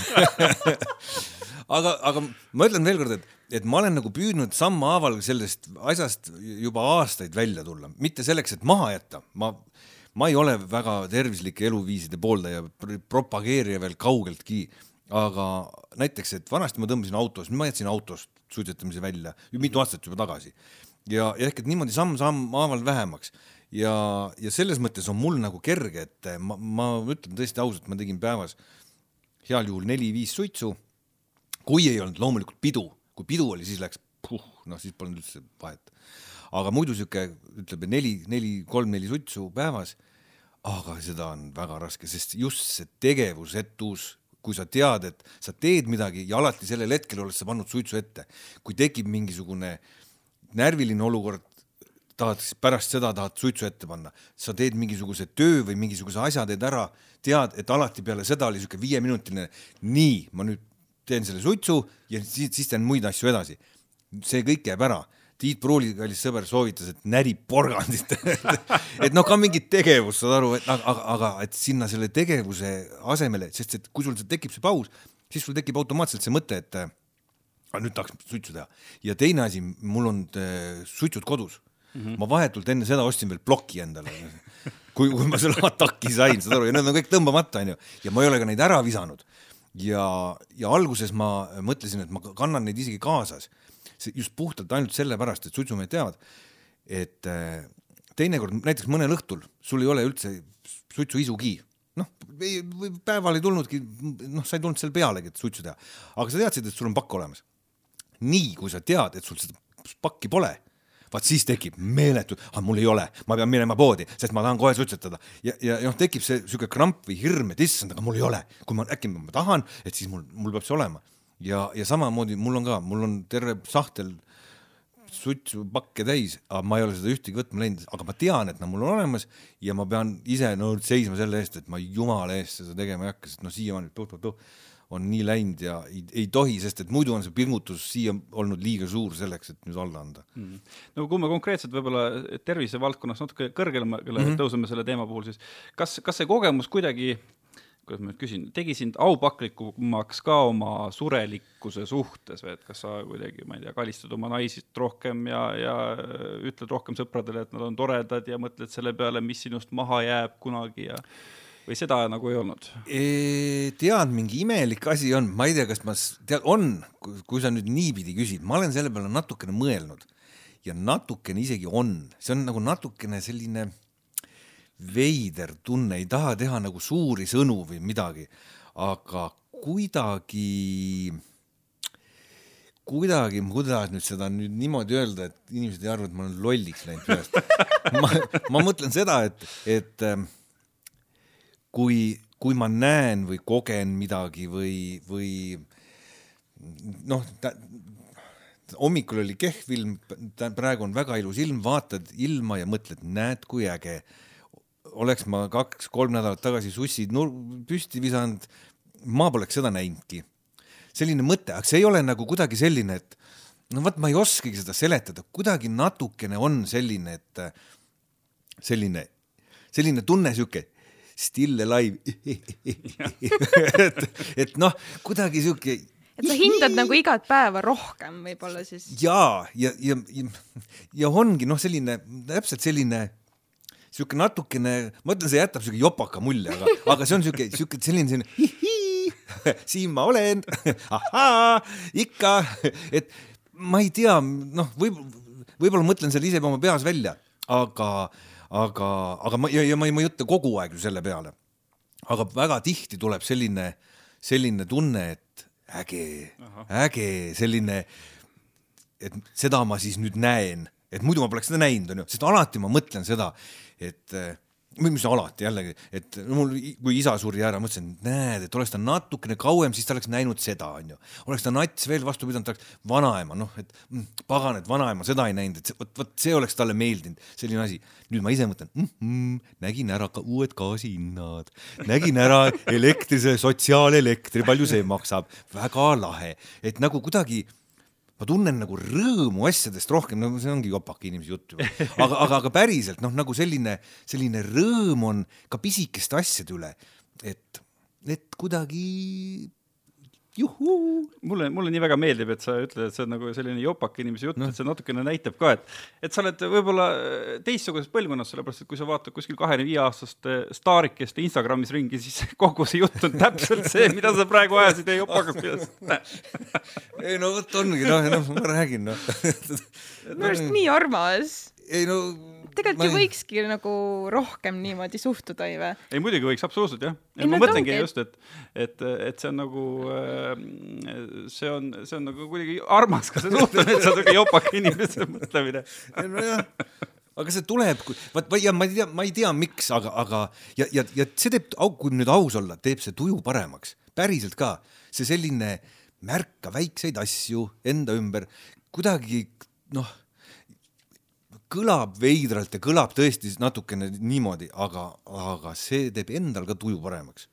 aga, aga ma ütlen veelkord, et, et ma olen nagu püüdnud sammhaaval sellest asjast juba aastaid välja tulla, mitte selleks, et maha jätta, ma ma ei ole väga tervislike eluviiside pooldaja, propageerija veel kaugeltki aga näiteks, et vanasti ma tõmbasin autos, nüüd ma jätsin autost suitsetamise välja mitu aastat juba tagasi ja, ja ehk et niimoodi samm-samm haaval vähemaks ja, ja selles mõttes on mul nagu kerge, et ma, ma ütlen tõesti ausalt, ma tegin päevas heal juhul neli-viis suitsu. kui ei olnud loomulikult pidu, kui pidu oli, siis läks puh, noh, siis polnud üldse vahet. aga muidu sihuke, ütleme neli, neli, kolm-neli suitsu päevas. aga seda on väga raske, sest just see tegevusetus kui sa tead, et sa teed midagi ja alati sellel hetkel oled sa pannud suitsu ette. kui tekib mingisugune närviline olukord, tahad pärast seda tahad suitsu ette panna, sa teed mingisuguse töö või mingisuguse asja teed ära, tead, et alati peale seda oli siuke viieminutiline, nii, ma nüüd teen selle suitsu ja siis, siis teen muid asju edasi. see kõik jääb ära. Tiit Pruuli kallis sõber soovitas, et närib porgandit. Et noh, ka mingit tegevust, saad aru, et aga, aga et sinna selle tegevuse asemele, sest et kui sul tekib see paus, siis sul tekib automaatselt see mõte, et aga nüüd tahaks suitsu teha. ja teine asi, mul on äh, suitsud kodus mm. -hmm. ma vahetult enne seda ostsin veel ploki endale kui, kui ma selle ataki sain, saad aru, ja need on kõik tõmbamata, onju, ja ma ei ole ka neid ära visanud. ja, ja alguses ma mõtlesin, et ma kannan neid isegi kaasas just puhtalt ainult sellepärast, et suitsumehed teavad, et äh, teinekord näiteks mõnel õhtul sul ei ole üldse suitsuisugi, noh, päeval ei tulnudki, noh, sa ei tulnud selle pealegi, et suitsu teha, aga sa teadsid, et sul on pakk olemas. Nii kui sa tead, et sul seda pakki pole, vaat siis tekib meeletu, ah mul ei ole, ma pean minema poodi, sest ma tahan kohe suitsetada. Ja, ja noh, tekib see sihuke kramp või hirm, et issand, aga mul ei ole, kui ma äkki ma tahan, et siis mul, mul peab see olema. Ja, ja samamoodi mul on ka, mul on terve sahtel suitsupakke täis, aga ma ei ole seda ühtegi võtma läinud, aga ma tean, et nad mul on olemas ja ma pean ise no seisma selle eest, et ma jumala eest seda tegema ei hakka, sest noh, siiamaani tuh-tuh-tuh on nii läinud ja ei, ei tohi, sest et muidu on see pingutus siia olnud liiga suur selleks, et nüüd alla anda mm. no kui me konkreetselt võib-olla tervisevaldkonnas natuke kõrgemale mm -hmm. tõuseme selle teema puhul, siis kas, kas see kogemus kuidagi kuidas ma nüüd küsin, tegi sind aupaklikumaks ka oma surelikkuse suhtes või et kas sa kuidagi, ma ei tea, kalistad oma naisist rohkem ja, ja ütled rohkem sõpradele, et nad on toredad ja mõtled selle peale, mis sinust maha jääb kunagi ja või seda nagu ei olnud? Tead, mingi imelik asi on, ma ei tea, kas ma, tead, on, kui sa nüüd niipidi küsid, ma olen selle peale natukene mõelnud. Ja natukene isegi on, see on nagu natukene selline veider tunne, ei taha teha nagu suuri sõnu või midagi, aga kuidagi, kuidagi, kuidas nüüd seda nüüd niimoodi öelda, et inimesed ei arva, et ma olen lolliks läinud peast. ma, ma mõtlen seda, et, et kui, kui ma näen või kogen midagi või, või noh, hommikul oli kehv ilm, praegu on väga ilus ilm, vaatad ilma ja mõtled, näed, kui äge oleks ma kaks-kolm nädalat tagasi sussid nur-, püsti visanud, ma poleks seda näinudki. selline mõte, aga see ei ole nagu kuidagi selline, et no vot, ma ei oskagi seda seletada, kuidagi natukene on selline, et selline, selline tunne sihuke still alive. et, et noh, kuidagi sihuke et sa hindad nagu igat päeva rohkem võib-olla siis. ja, ja, ja, ja, ja ongi noh, selline täpselt selline sihuke natukene, ma ütlen, see jätab sihuke jopaka mulje, aga, aga see on sihuke, sihuke selline, selline hihii, siin ma olen, ahaa, ikka, et ma ei tea, noh, võib, võib-olla mõtlen selle ise oma peas välja, aga, aga, aga ma ja, ja ma ei, mõtle kogu aeg ju selle peale. aga väga tihti tuleb selline, selline tunne, et äge, äge selline et seda ma siis nüüd näen, et muidu ma poleks seda näinud, onju, sest alati ma mõtlen seda, et eh, või mis alati jällegi, et mul, kui isa suri ära, mõtlesin, näed, et oleks ta natukene kauem, siis ta oleks näinud seda, onju. oleks ta nats veel vastu pidanud, ta oleks vanaema, noh, et mm, pagan, et vanaema seda ei näinud, et vot, vot see oleks talle meeldinud, selline asi. nüüd ma ise mõtlen mm, -hmm, nägin ära ka uued gaasihinnad, nägin ära elektrise, sotsiaalelektri, palju see maksab, väga lahe, et nagu kuidagi ma tunnen nagu rõõmu asjadest rohkem, no see ongi jopaka inimese jutt juba, aga, aga, aga päriselt noh, nagu selline, selline rõõm on ka pisikeste asjade üle, et, et kuidagi juhuu. mulle, mulle nii väga meeldib, et sa ütled, et see on nagu selline jopaka inimese jutt no., et see natukene näitab ka, et, et sa oled võib-olla äh, teistsuguses põlvkonnas, sellepärast et kui sa vaatad kuskil kahekümne viie aastast staarikest Instagramis ringi, siis kogu see jutt on täpselt see, mida sa praegu ajasid ja jopakas pidasid. ei no vot ongi noh, noh ma räägin noh. minu arust nii armas. Ei no. tegelikult ju võikski nagu rohkem niimoodi suhtuda ju või? ei muidugi võiks absoluutselt jah. Ei, ma no mõtlengi ongi- just, et, et, et see on nagu, see on, see on nagu kuidagi armas ka see suhtumine, et see on siuke jopaka inimese mõtlemine. nojah, aga see tuleb, vaat ja ma ei tea, ma ei tea, miks, aga, aga ja, ja, ja see teeb, kui nüüd aus olla, teeb see tuju paremaks, päriselt ka, see selline märka väikseid asju enda ümber, kuidagi noh, kõlab veidralt ja kõlab tõesti natukene niimoodi, aga, aga see teeb endal ka tuju paremaks.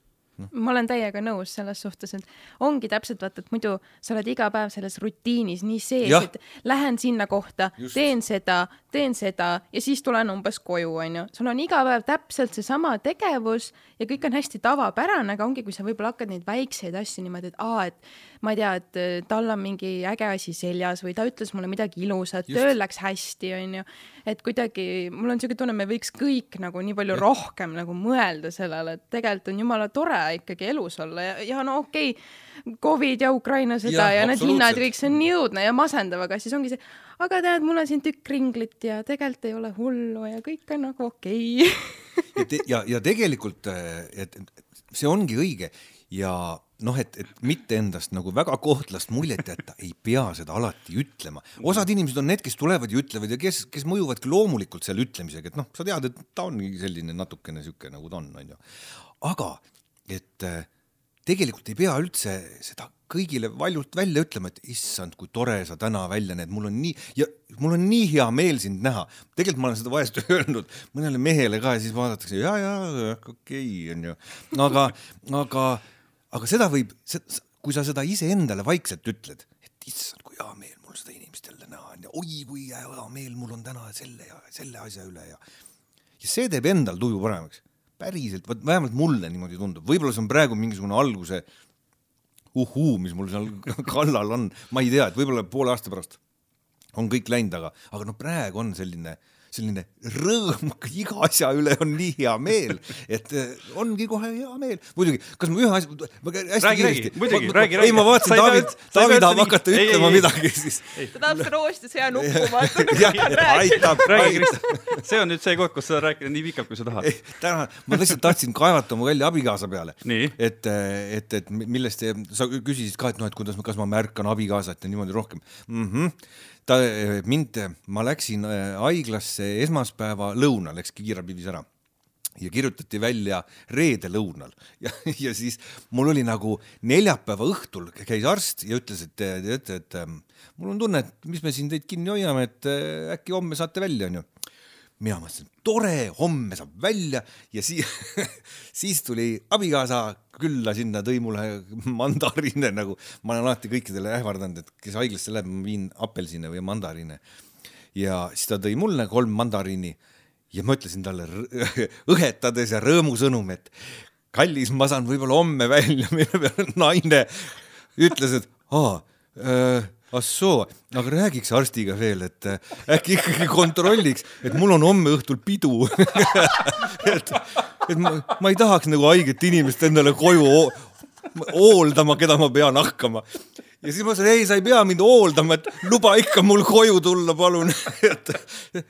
ma olen täiega nõus selles suhtes, et ongi täpselt vaata, et muidu sa oled iga päev selles rutiinis nii sees et lähen sinna kohta teen seda, teen seda ja siis tulen umbes koju, onju. sul on iga päev täpselt seesama tegevus ja kõik on hästi tavapärane, aga ongi, kui sa võib-olla hakkad neid väikseid asju niimoodi, et aa, et ma ei tea, et äh, tal on mingi äge asi seljas või ta ütles mulle midagi ilusat, tööl läks hästi, onju. et kuidagi, mul on siuke tunne, me võiks kõik nagu nii palju rohkem nagu mõelda sellele, et tegelikult on jumala tore ikkagi elus olla ja, ja no okei okay,, Covid ja Ukraina sõda ja, ja need hinnad, kõik see on nii õudne ja masendav, aga siis ongi see, aga tead, mul on siin tükk ringlit ja tegelikult ei ole hullu ja kõik on nagu okei okay.. ja ja, ja tegelikult, et et see ongi õige ja noh, et, et mitte endast nagu väga kohtlast muljet jätta, ei pea seda alati ütlema. osad inimesed on need, kes tulevad ja ütlevad ja kes, kes mõjuvadki loomulikult selle ütlemisega, et noh, sa tead, et ta ongi selline natukene sihuke nagu ta on, onju. aga et äh, tegelikult ei pea üldse seda kõigile valjult välja ütlema, et issand, kui tore sa täna välja näed, mul on nii ja mul on nii hea meel sind näha. tegelikult ma olen seda vahest öelnud mõnele mehele ka ja siis vaadatakse ja, ja okei onju, aga, aga, aga seda võib, kui sa seda iseendale vaikselt ütled, et issand, kui hea meel mul seda inimest jälle näha on ja oi kui hea meel mul on täna selle ja selle asja üle ja ja see teeb endal tuju paremaks. päriselt, vot vähemalt mulle niimoodi tundub, võib-olla see on praegu mingisugune alguse uhuu, mis mul seal kallal on, ma ei tea, et võib-olla poole aasta pärast on kõik läinud, aga, aga no praegu on selline, selline rõõm iga asja üle on nii hea meel, et eh, ongi kohe hea meel. muidugi, kas ma ühe asja, hästi Räägi, kiiresti muidugi, räägi, räägi. ei ma vaatasin, David David tahab hakata ei, ütlema ei, midagi, siis ta tahab seda roosti sõjanuppu vaata, jah, aitab, aitab. See on nüüd see koht, kus sa rääkida nii pikalt, kui sa tahad. ei, täna ma lihtsalt tahtsin kaevata oma välja abikaasa peale. Nii. et, et, et millest te, sa küsisid ka, et noh, et kuidas, kas ma märkan abikaasat ja niimoodi rohkem mm. -hmm. Ta mind, ma läksin äh, haiglasse esmaspäeva lõunal, läks kiirabi viis ära ja kirjutati välja reede lõunal ja, ja siis mul oli nagu neljapäeva õhtul käis arst ja ütles, et teate, et ähm, mul on tunne, et mis me siin teid kinni hoiame, et äh, äkki homme saate välja, onju mina mõtlesin, tore, homme saab välja. Ja siis, siis tuli abikaasa külla sinna, tõi mulle mandariine nagu, ma olen alati kõikidele ähvardanud, et kes haiglasse läheb, ma viin apelsine või mandariine. ja siis ta tõi mulle kolm mandariini ja ma ütlesin talle õhetades ja rõõmusõnum, et kallis, ma saan võib-olla homme välja, mille peale naine. Ütles, et aa äh, ah soo, aga räägiks arstiga veel, et äh, äkki ikkagi kontrolliks, et mul on homme õhtul pidu et, et ma, ma ei tahaks nagu haiget inimest endale koju hooldama, keda ma pean hakkama. ja siis ma ütlesin, ei, sa ei pea mind hooldama, et luba ikka mul koju tulla, palun et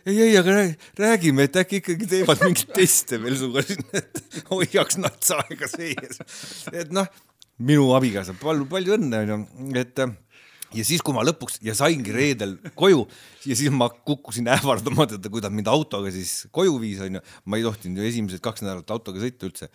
ei, ei, aga räägime, et äkki ikkagi teevad mingeid teste veel sinuga siin, et hoiaks nats aega sees. et noh, minu abikaasa, palju, palju õnne onju, et ja siis, kui ma lõpuks ja saingi reedel koju ja siis ma kukkusin ähvardama teda, kui ta mind autoga siis koju viis, onju. ma ei tohtinud ju esimesed kaks nädalat autoga sõita üldse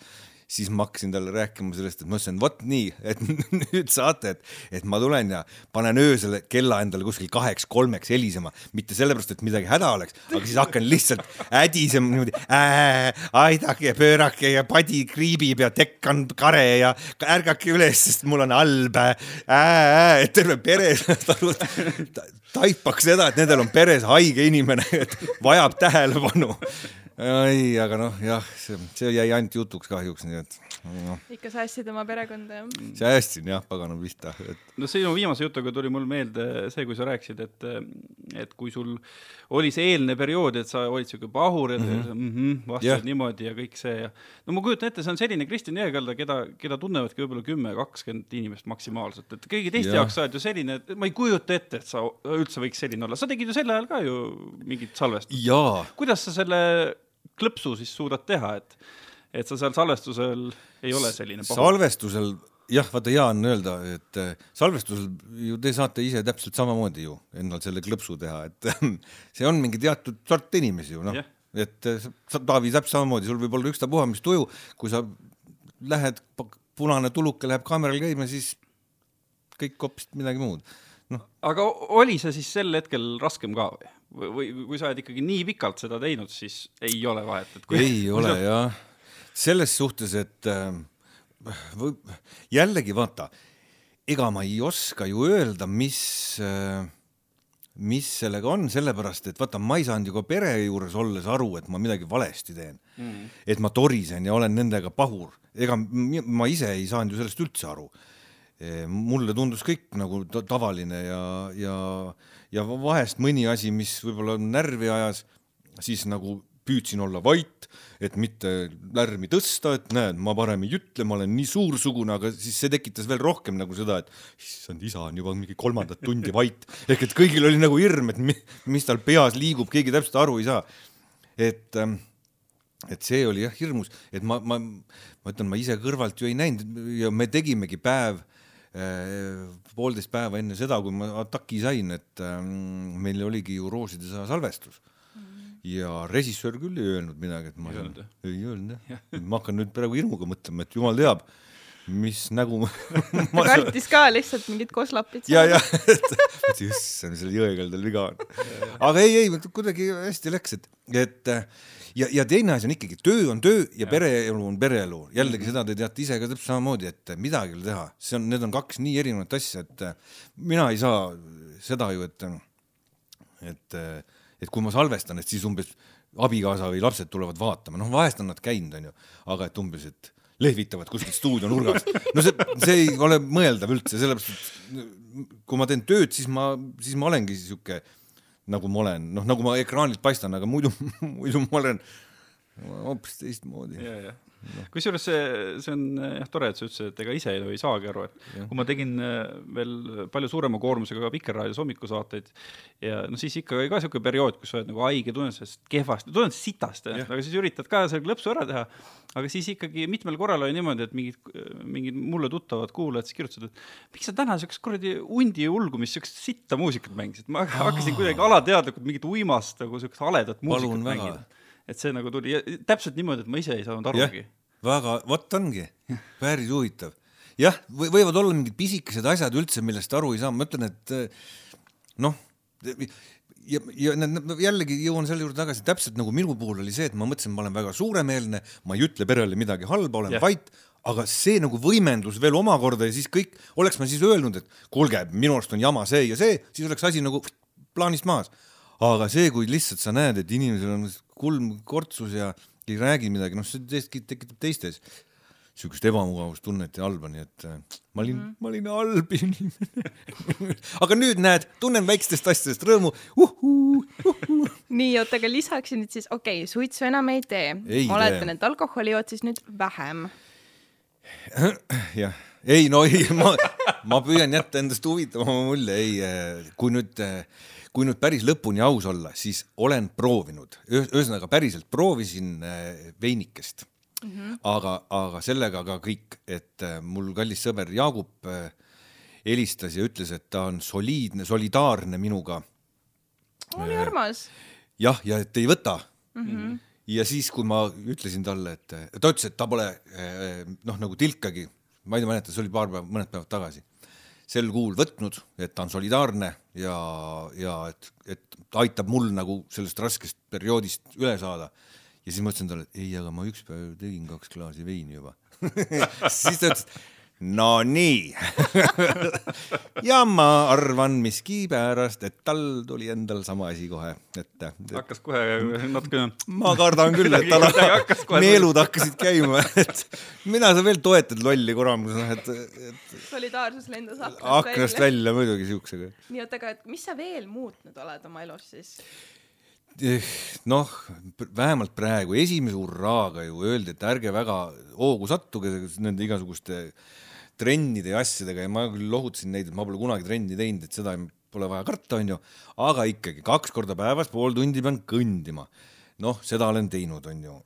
siis ma hakkasin talle rääkima sellest, et ma ütlesin, vot nii, et nüüd saate, et, et ma tulen ja panen öösel kella endale kuskil kaheks-kolmeks helisema, mitte sellepärast, et midagi häda oleks, aga siis hakkan lihtsalt ädisema niimoodi äh,, aidake pöörake ja padi kriibib ja tekk on kare ja ärgake üles, sest mul on halb äh,, äh, et terve pere taipaks seda, et nendel on peres haige inimene, et vajab tähelepanu ei, aga noh, jah, see, see jäi ainult jutuks kahjuks, nii et no.. ikka säästsid oma perekonda, jah? säästsin jah, pagana pihta et.... no sinu viimase jutuga tuli mul meelde see, kui sa rääkisid, et, et kui sul oli see eelne periood, et sa olid siuke pahur ja mm -hmm. mm -hmm, vastasid yeah. niimoodi ja kõik see ja no ma kujutan ette, see on selline Kristjan Jõekalda, keda, keda tunnevadki võib-olla kümme, kakskümmend inimest maksimaalselt, et kõigi teiste jaoks sa oled ju selline, et ma ei kujuta ette, et sa üldse võiks selline olla, sa tegid ju sel ajal ka ju mingit salvestust. kuidas sa selle klõpsu siis suudad teha, et, et sa seal salvestusel ei ole selline pahu. salvestusel jah, vaata hea on öelda, et äh, salvestusel ju te saate ise täpselt samamoodi ju endal selle klõpsu teha, et see on mingi teatud sort inimesi ju noh yeah., et äh, sa, Taavi, täpselt samamoodi, sul võib olla ükstapuha mis tuju, kui sa lähed, punane tuluke läheb kaameral käima, siis kõik hoopis midagi muud noh. aga oli see siis sel hetkel raskem ka või? Või kui sa oled ikkagi nii pikalt seda teinud, siis ei ole vahet, et kui ei kui ole sa... jah, selles suhtes, et äh, või jällegi vaata, ega ma ei oska ju öelda, mis äh, mis sellega on, sellepärast et vaata, ma ei saanud ju ka pere juures olles aru, et ma midagi valesti teen. Mm.. et ma torisen ja olen nendega pahur, ega ma ise ei saanud ju sellest üldse aru. E, mulle tundus kõik nagu tavaline ja, ja ja vahest mõni asi, mis võib-olla närvi ajas, siis nagu püüdsin olla vait, et mitte lärmi tõsta, et näed, ma parem ei ütle, ma olen nii suursugune, aga siis see tekitas veel rohkem nagu seda, et issand, isa on juba mingi kolmandat tundi vait. ehk et kõigil oli nagu hirm, et mi, mis tal peas liigub, keegi täpselt aru ei saa. et, ähm, et see oli jah hirmus, et ma, ma, ma ütlen, ma ise kõrvalt ju ei näinud ja me tegimegi päev poolteist päeva enne seda, kui ma ataki sain, et ähm, meil oligi ju Rooside saa salvestus mm. ja režissöör küll ei öelnud midagi, et ma ei öelnud, ei öelnud jah, ma hakkan nüüd praegu hirmuga mõtlema, et jumal teab, mis nägu ta kartis ka lihtsalt mingit koslapit. ja, ja, et issand, seal jõekaldal viga on. aga ei, ei kuidagi hästi läks, et, et ja, ja teine asi on ikkagi töö on töö ja, ja. pereelu on pereelu. jällegi -hmm. seda te teate ise ka täpselt samamoodi, et midagi ei ole teha, see on, need on kaks nii erinevat asja, et mina ei saa seda ju, et, et, et kui ma salvestan, et siis umbes abikaasa või lapsed tulevad vaatama, noh, vahest on nad käinud, onju, aga et umbes, et lehvitavad kuskilt stuudio nurgast. no see, see ei ole mõeldav üldse, sellepärast et kui ma teen tööd, siis ma, siis ma olengi sihuke nagu ma olen, noh, nagu ma ekraanilt paistan, aga muidu, muidu ma olen hoopis teistmoodi no.. kusjuures see, see on jah tore, et sa ütlesid, et ega ise ju ei saagi aru, et ja. kui ma tegin äh, veel palju suurema koormusega ka Vikerraadios hommikusaateid ja no siis ikka oli ka niisugune periood, kus sa oled nagu haige, tunned sellest kehvasti, tunned sitast, aga siis üritad ka selle klõpsu ära teha. aga siis ikkagi mitmel korral oli niimoodi, et mingid, mingid mulle tuttavad kuulajad siis kirjutasid, et miks sa täna siukest kuradi hundi ulgumist, siukest sitta muusikat mängisid, ma hakkasin kuidagi alateadlikult mingit uimast nagu siukest haledat muusikat mängida et see nagu tuli täpselt niimoodi, et ma ise ei saanud arugi. väga, vot ongi, päris huvitav. jah, võivad olla mingid pisikesed asjad üldse, millest aru ei saa, ma ütlen, et noh, ja, ja jällegi jõuan selle juurde tagasi, täpselt nagu minu puhul oli see, et ma mõtlesin, ma olen väga suuremeelne, ma ei ütle perele midagi halba, olen yeah. vait, aga see nagu võimendus veel omakorda ja siis kõik, oleks ma siis öelnud, et kuulge, minu arust on jama see ja see, siis oleks asi nagu plaanist maas. aga see, kui lihtsalt sa näed, et inimesel on kulm kortsus ja ei räägi midagi, noh, see tekitab teistes niisugust ebamugavustunnet ja halba, nii et äh, ma olin mm, ma olin halb inimene aga nüüd näed, tunnen väikestest asjadest rõõmu uh. -huh, uh -huh. nii, oota, aga lisaksin nüüd siis, okei okay,, suitsu enam ei tee. oletan, et alkoholi jood siis nüüd vähem. jah, ei no ei, ma, ma püüan jätta endast huvitavama mulje, ei, äh, kui nüüd äh, kui nüüd päris lõpuni aus olla, siis olen proovinud, ühesõnaga päriselt proovisin veinikest mm. -hmm. aga, aga sellega ka kõik, et äh, mul kallis sõber Jaagup äh, helistas ja ütles, et ta on soliidne, solidaarne minuga. oli äh, armas. jah, ja et ei võta mm. -hmm. ja siis, kui ma ütlesin talle, et ta ütles, et ta pole noh, nagu tilkagi, ma ei mäleta, see oli paar päeva, mõned päevad tagasi sel kuul võtnud, et ta on solidaarne ja, ja et, et aitab mul nagu sellest raskest perioodist üle saada. Ja siis ma ütlesin talle, et ei, aga ma üks päev tegin kaks klaasi veini juba. Siis ta ütles, no nii ja ma arvan miskipärast, et tal tuli endal sama asi kohe ette et.... hakkas kohe natukene. ma kardan küll, et tal meelud hakkasid käima, et mina sa veel toetad lolli kuramus, noh et, et.... solidaarsus lendas aknast, aknast välja, välja muidugi siuksega. nii, oota, aga et mis sa veel muutnud oled oma elus siis? Eh, noh, vähemalt praegu esimese hurraaga ju öeldi, et ärge väga hoogu sattuge nende igasuguste trennide ja asjadega ja ma küll lohutasin neid, et ma pole kunagi trenni teinud, et seda pole vaja karta, onju, aga ikkagi kaks korda päevas pool tundi pean kõndima. noh, seda olen teinud, onju.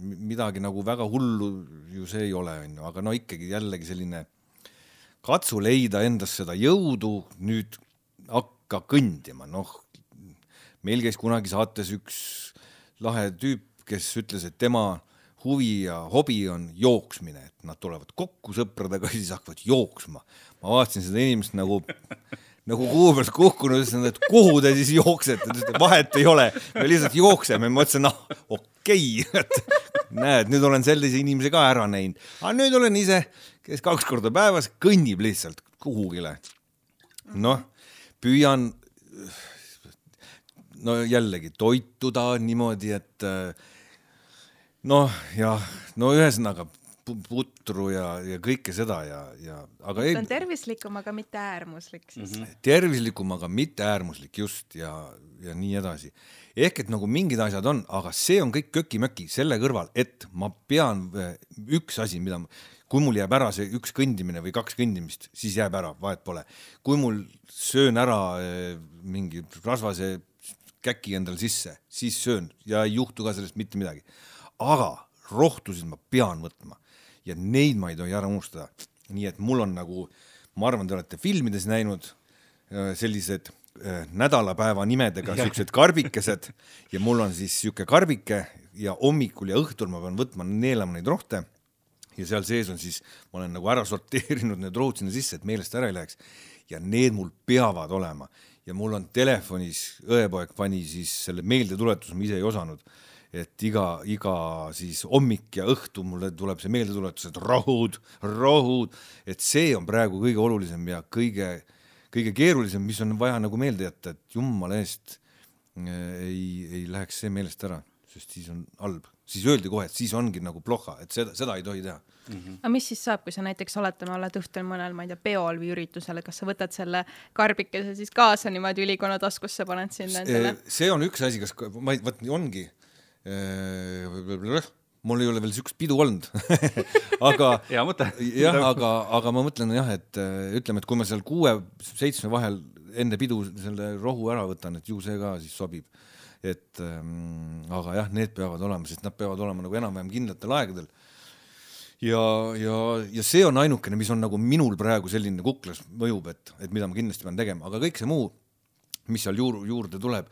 midagi nagu väga hullu ju see ei ole, onju, aga no ikkagi jällegi selline katsu leida endas seda jõudu, nüüd hakka kõndima, noh meil käis kunagi saates üks lahe tüüp, kes ütles, et tema huvi ja hobi on jooksmine, et nad tulevad kokku sõpradega siis hakkavad jooksma. ma vaatasin seda inimest nagu, nagu kuu pealt kukkunud, ütlesin, et kuhu te siis jooksete, ta ütles, et vahet ei ole, me lihtsalt jookseme, ma mõtlesin, noh, okei okay. et näed, nüüd olen sellise inimese ka ära näinud, aga nüüd olen ise, kes kaks korda päevas kõnnib lihtsalt kuhugile. noh, püüan no jällegi toituda niimoodi, et noh, jah, no ühesõnaga putru ja, ja kõike seda ja, ja aga ei. ta on tervislikum, aga mitte äärmuslik siis mm. -hmm. tervislikum, aga mitte äärmuslik just ja, ja nii edasi. ehk et nagu mingid asjad on, aga see on kõik köki-möki selle kõrval, et ma pean üks asi, mida ma, kui mul jääb ära see üks kõndimine või kaks kõndimist, siis jääb ära, vahet pole. kui mul söön ära mingi rasvase käki endale sisse, siis söön ja ei juhtu ka sellest mitte midagi. Aga rohtusid ma pean võtma. Ja neid ma ei tohi ära unustada. nii et mul on nagu, ma arvan, te olete filmides näinud äh, sellised äh, nädalapäeva nimedega siuksed karbikesed. Ja mul on siis sihuke karbike ja hommikul ja õhtul ma pean võtma, neelama neid rohte. Ja seal sees on siis, ma olen nagu ära sorteerinud need rohud sinna sisse, et meelest ära ei läheks. ja need mul peavad olema. Ja mul on telefonis, õepoeg pani siis selle meeldetuletuse, ma ise ei osanud, et iga, iga siis hommik ja õhtu mulle tuleb see meeldetuletus, et rohud, rohud, et see on praegu kõige olulisem ja kõige, kõige keerulisem, mis on vaja nagu meelde jätta, et jumala eest äh, ei, ei läheks see meelest ära, sest siis on halb siis öeldi kohe, et siis ongi nagu ploha, et seda, seda ei tohi teha mm. -hmm. aga mis siis saab, kui sa näiteks oletame, oled õhtul mõnel, ma ei tea, peol või üritusel, kas sa võtad selle karbikese siis kaasa niimoodi ülikonna taskusse, paned sinna endale? see on üks asi, kas ma ei, vot ongi mul ei ole veel siukest pidu olnud aga hea mõte. jah, aga, aga ma mõtlen jah, et ütleme, et kui ma seal kuue-seitsme vahel enne pidu selle rohu ära võtan, et ju see ka siis sobib et ähm, aga jah, need peavad olema, sest nad peavad olema nagu enam-vähem kindlatel aegadel. ja, ja, ja see on ainukene, mis on nagu minul praegu selline kuklas mõjub, et, et mida ma kindlasti pean tegema, aga kõik see muu mis seal juur, juurde tuleb.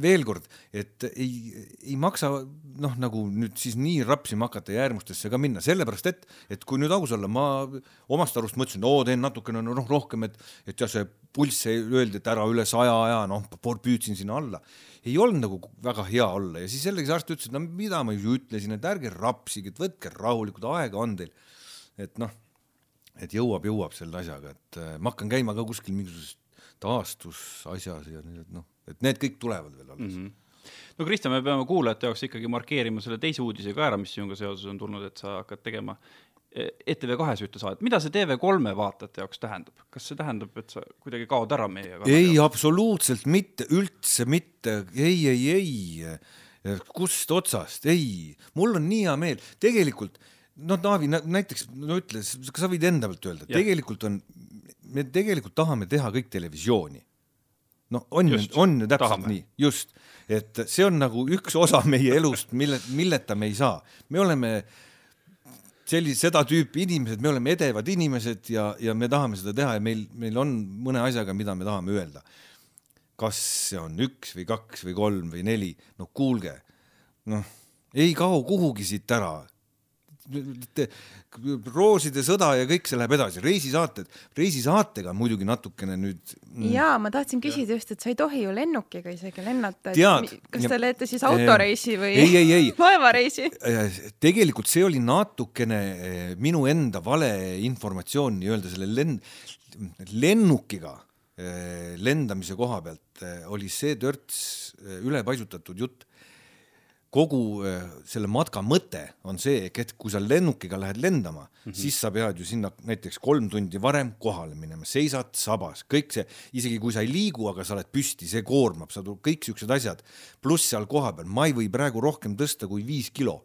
veel kord, et ei, ei maksa noh, nagu nüüd siis nii rapsima hakata ja äärmustesse ka minna, sellepärast et, et kui nüüd aus olla, ma omast arust mõtlesin, oo, teen natukene noh, rohkem, et, et jah, see pulss öeldi, et ära üle saja aja, noh, püüdsin sinna alla. ei olnud nagu väga hea olla ja siis jällegi see arst ütles, et no mida ma ju ütlesin, et ärge rapsige, et võtke rahulikult, aega on teil. et noh, et jõuab, jõuab selle asjaga, et äh, ma hakkan käima ka kuskil mingisuguses taastusasjas ja noh, et need kõik tulevad veel alles. Mm. -hmm. no Kristjan, me peame kuulajate jaoks ikkagi markeerima selle teise uudise ka ära, mis sinuga seoses on tulnud, et sa hakkad tegema ETV kahes ühte saadet, mida see TV3 vaatajate jaoks tähendab, kas see tähendab, et sa kuidagi kaod ära meie ei, absoluutselt mitte, üldse mitte, ei, ei, ei, kust otsast, ei, mul on nii hea meel, tegelikult no Taavi näiteks, no ütle, kas sa võid enda pealt öelda, tegelikult on me tegelikult tahame teha kõik televisiooni. no on ju, on ju täpselt tahame. nii, just, et see on nagu üks osa meie elust, mille, milleta me ei saa, me oleme sellise, seda tüüpi inimesed, me oleme edevad inimesed ja, ja me tahame seda teha ja meil, meil on mõne asjaga, mida me tahame öelda. kas see on üks või kaks või kolm või neli, no kuulge, noh, ei kao kuhugi siit ära rooside sõda ja kõik see läheb edasi, reisisaated, reisisaatega muidugi natukene nüüd mm.. jaa, ma tahtsin küsida just, et sa ei tohi ju lennukiga isegi lennata, kas te teete siis autoreisi või ei, ei, ei. laevareisi? tegelikult see oli natukene eh, minu enda vale informatsioon nii-öelda selle lend-, lennukiga eh, lendamise koha pealt eh, oli see törts ülepaisutatud jutt kogu äh, selle matka mõte on see, et kui sa lennukiga lähed lendama mm, -hmm. siis sa pead ju sinna näiteks kolm tundi varem kohale minema, seisad sabas, kõik see, isegi kui sa ei liigu, aga sa oled püsti, see koormab, sa tuled kõik siuksed asjad, pluss seal kohapeal, ma ei või praegu rohkem tõsta kui viis kilo.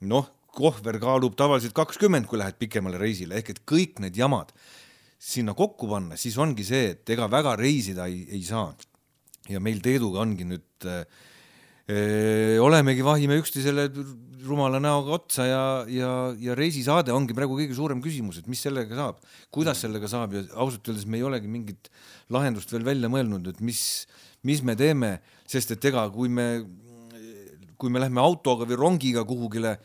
noh, kohver kaalub tavaliselt kakskümmend, kui lähed pikemale reisile, ehk et kõik need jamad sinna kokku panna, siis ongi see, et ega väga reisida ei, ei saa. ja meil Teeduga ongi nüüd äh, olemegi, vahime üksteisele rumala näoga otsa ja, ja, ja reisisaade ongi praegu kõige suurem küsimus, et mis sellega saab, kuidas sellega saab ja ausalt öeldes me ei olegi mingit lahendust veel välja mõelnud, et mis, mis me teeme, sest et ega kui me, kui me lähme autoga või rongiga kuhugile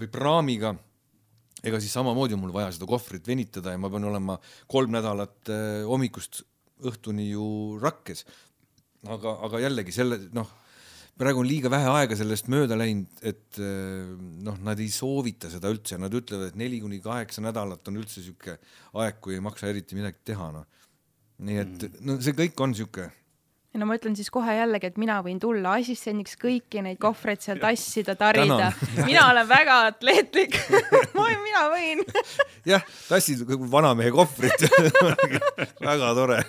või praamiga, ega siis samamoodi on mul vaja seda kohvrit venitada ja ma pean olema kolm nädalat hommikust õhtuni ju rakkes. aga, aga jällegi selle noh praegu on liiga vähe aega sellest mööda läinud, et eh, noh, nad ei soovita seda üldse, nad ütlevad, et neli kuni kaheksa nädalat on üldse sihuke aeg, kui ei maksa eriti midagi teha, noh. nii et mm. no see kõik on sihuke no ma ütlen siis kohe jällegi, et mina võin tulla assistendiks kõiki neid kohvreid seal tassida, tarida. mina olen väga atleetlik mina võin jah, tassid vanamehe kohvrit väga tore.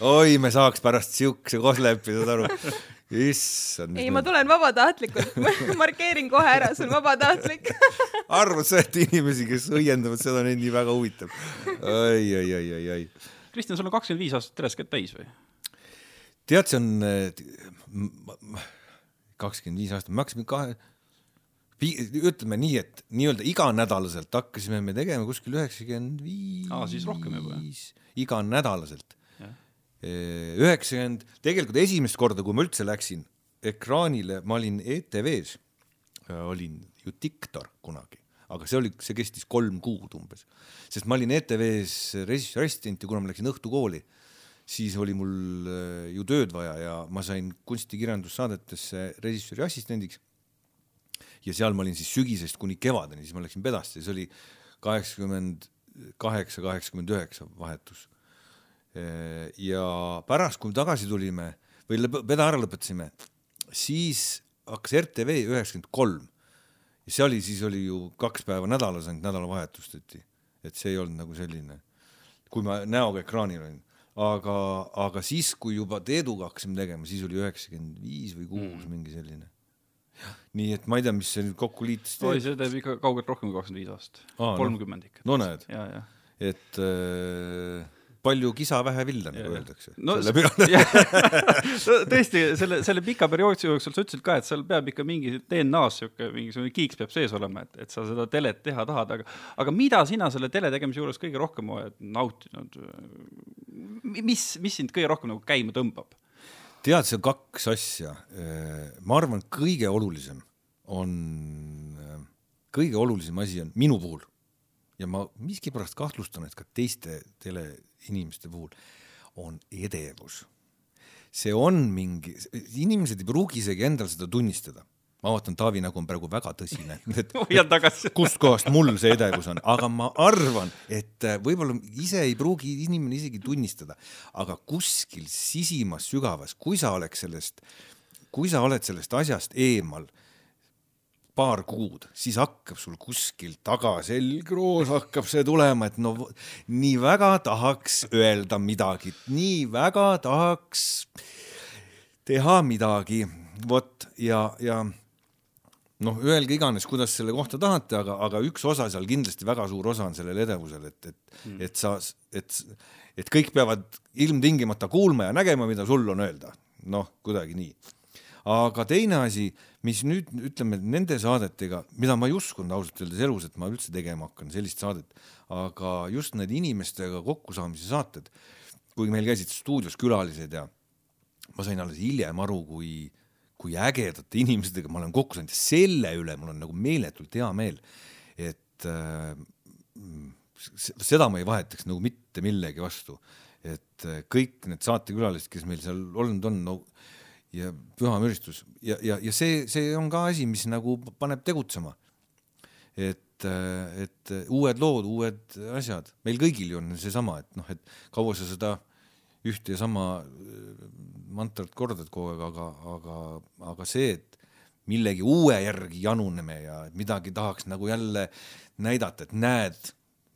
oi, me saaks pärast siukse koslepi, saad aru issand. ei, ma tulen vabatahtlikult markeerin kohe ära, see on vabatahtlik arvad sa, et inimesi, kes õiendavad seda, neid nii väga huvitab? ai, ai, ai, ai, ai. Kristjan, sul on kakskümmend viis aastat teles kätt täis või? tead, see on kakskümmend viis aastat, me hakkasime kahe, ütleme nii, et nii-öelda iganädalaselt hakkasime me tegema kuskil üheksakümmend viis. aa, siis rohkem juba, jah? iganädalaselt üheksakümmend, tegelikult esimest korda, kui ma üldse läksin ekraanile, ma olin ETV-s, äh, olin ju diktor kunagi, aga see oli, see kestis kolm kuud umbes, sest ma olin ETV-s režissööri assistent ja kuna ma läksin õhtukooli, siis oli mul äh, ju tööd vaja ja ma sain kunstikirjandussaadetesse režissööri assistendiks. ja seal ma olin siis sügisest kuni kevadeni, siis ma läksin pedasse, see oli kaheksakümmend kaheksa, kaheksakümmend üheksa vahetus ja pärast, kui tagasi tulime või peda ära lõpetasime, siis hakkas RTV üheksakümmend kolm ja see oli, siis oli ju kaks päeva nädalas ainult nädalavahetustati, et see ei olnud nagu selline, kui ma näoga ekraanil olin, aga, aga siis, kui juba Teeduga hakkasime tegema, siis oli üheksakümmend viis või kuus mm. mingi selline. nii et ma ei tea, mis see nüüd kokku liitis. oi, see teeb ikka kaugelt rohkem kui kakskümmend viis aastat, kolmkümmend ikka. no näed, et äh, palju kisa, vähe villa, nagu öeldakse. no selle peale tõesti, selle, selle pika perioodi jooksul sa ütlesid ka, et seal peab ikka mingi DNA-s sihuke mingisugune kiiks peab sees olema, et, et sa seda telet teha tahad, aga aga mida sina selle tele tegemise juures kõige rohkem oled nautinud? mis, mis sind kõige rohkem nagu käima tõmbab? tead, see on kaks asja. ma arvan, kõige olulisem on, kõige olulisem asi on minu puhul ja ma miskipärast kahtlustan, et ka teiste teleinimeste puhul on edevus. see on mingi, inimesed ei pruugi isegi endal seda tunnistada. ma vaatan, Taavi nägu on praegu väga tõsine hoian tagasi kustkohast mul see edevus on, aga ma arvan, et võib-olla ise ei pruugi inimene isegi tunnistada, aga kuskil sisimas sügavas, kui sa oleks sellest, kui sa oled sellest asjast eemal paar kuud, siis hakkab sul kuskil taga selgroos hakkab see tulema, et no nii väga tahaks öelda midagi, nii väga tahaks teha midagi, vot ja, ja noh, öelge iganes, kuidas selle kohta tahate, aga, aga üks osa seal kindlasti väga suur osa on sellel edevusel, et, et mm., et sa, et, et kõik peavad ilmtingimata kuulma ja nägema, mida sul on öelda. noh, kuidagi nii. Aga teine asi mis nüüd ütleme nende saadetega, mida ma ei uskunud ausalt öeldes elus, et ma üldse tegema hakkan sellist saadet, aga just need inimestega kokkusaamise saated, kui meil käisid stuudios külalised ja ma sain alles hiljem aru, kui, kui ägedate inimestega ma olen kokku saanud ja selle üle mul on nagu meeletult hea meel, et äh, seda ma ei vahetaks nagu mitte millegi vastu, et kõik need saatekülalised, kes meil seal olnud on, no ja püha müristus. Ja, ja, ja see, see on ka asi, mis nagu paneb tegutsema. et, et uued lood, uued asjad, meil kõigil ju on seesama, et noh, et kaua sa seda ühte ja sama äh, mantrat kordad kogu aeg, aga, aga, aga see, et millegi uue järgi januneme ja midagi tahaks nagu jälle näidata, et näed,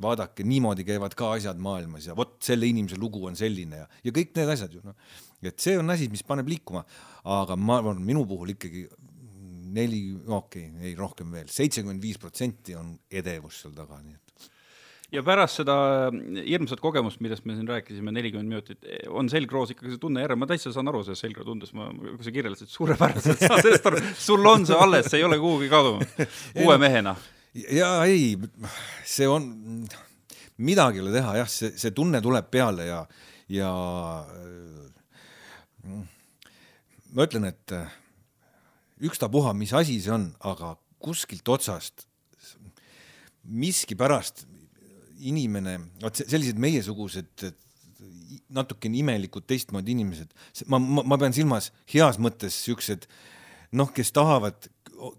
vaadake, niimoodi käivad ka asjad maailmas ja vot selle inimese lugu on selline ja, ja kõik need asjad ju noh et see on asi, mis paneb liikuma, aga ma arvan, minu puhul ikkagi neli, okei okay,, ei rohkem veel, seitsekümmend viis protsenti on edevus seal taga, nii et. Ja pärast seda hirmsat kogemust, millest me siin rääkisime, nelikümmend minutit, on selgroos ikkagi see tunne järel, ma täitsa saan aru sellest selgroo tundest, ma, kui sa kirjeldasid, suurepäraselt saan sellest aru, sul on see alles, see ei ole kuhugi kadunud, uue mehena. ja ei, see on, midagi ei ole teha, jah, see, see tunne tuleb peale ja, ja ma ütlen, et äh, ükstapuha, mis asi see on, aga kuskilt otsast miskipärast inimene, vot sellised meiesugused natukene imelikud teistmoodi inimesed, ma, ma, ma pean silmas heas mõttes siuksed noh, kes tahavad,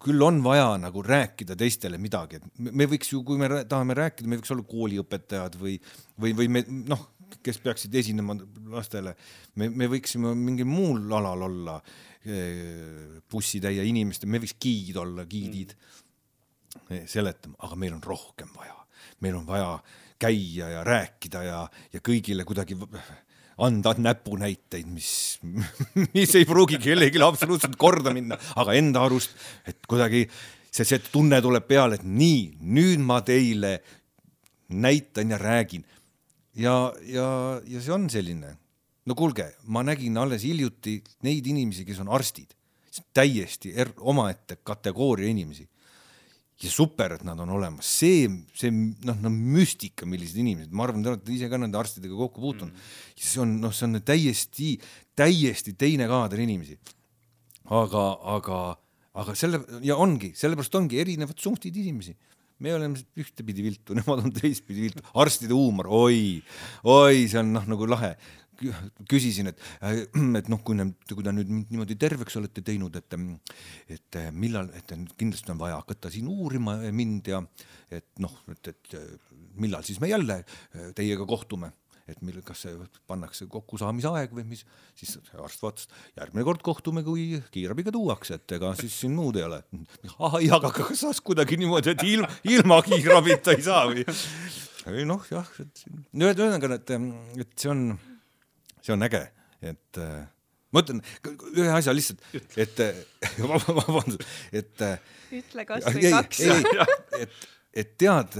küll on vaja nagu rääkida teistele midagi, et me võiks ju, kui me tahame rääkida, me võiks olla kooliõpetajad või, või, või me noh kes peaksid esinema lastele. me, me võiksime mingil muul alal olla eh, bussitäie inimestel, me võiks giid olla, giidid mm. seletama, aga meil on rohkem vaja. meil on vaja käia ja rääkida ja, ja kõigile kuidagi anda näpunäiteid, mis, mis ei pruugi kellelegi absoluutselt korda minna, aga enda arust, et kuidagi see, see tunne tuleb peale, et nii, nüüd ma teile näitan ja räägin ja, ja, ja see on selline, no kuulge, ma nägin alles hiljuti neid inimesi, kes on arstid, täiesti er, omaette kategooria inimesi. ja super, et nad on olemas, see, see noh, no müstika, millised inimesed, ma arvan, te olete ise ka nende arstidega kokku puutunud mm. -hmm. see on noh, see on täiesti, täiesti teine kaader inimesi. aga, aga, aga selle ja ongi, sellepärast ongi erinevad suhtid inimesi me oleme ühtepidi viltu, nemad on teistpidi viltu, arstide huumor, oi, oi, see on noh, nagu lahe. küsisin, et, et noh, kui need, kui te nüüd niimoodi terveks olete teinud, et, et millal, et kindlasti on vaja hakata siin uurima mind ja et noh, et, et millal siis me jälle teiega kohtume et mil, kas see pannakse kokkusaamise aeg või mis, siis arst vaatas, järgmine kord kohtume, kui kiirabiga tuuakse, et ega siis siin muud ei ole. ah, ei, aga kas saaks kuidagi niimoodi, et ilma, ilma kiirabita ei saa või? ei noh, jah, et ühesõnaga, et, et see on, see on äge, et ma ütlen ühe asja lihtsalt, et vabandust, et. ütle kasvõi kaks. et, et tead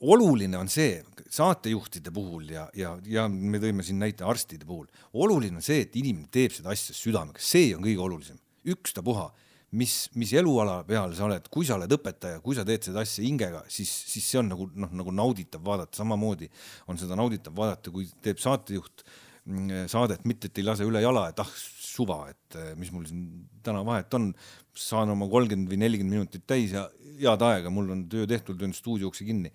oluline on see saatejuhtide puhul ja, ja, ja me tõime siin näite arstide puhul, oluline on see, et inimene teeb seda asja südamega, see on kõige olulisem, ükstapuha, mis, mis eluala peal sa oled, kui sa oled õpetaja, kui sa teed seda asja hingega, siis, siis see on nagu noh, nagu nauditav vaadata, samamoodi on seda nauditav vaadata, kui teeb saatejuht mm, saadet, mitte et ei lase üle jala, et ah suva, et eh, mis mul siin täna vahet on, saan oma kolmkümmend või nelikümmend minutit täis ja head aega, mul on töö tehtud, löön stuudio ukse kinni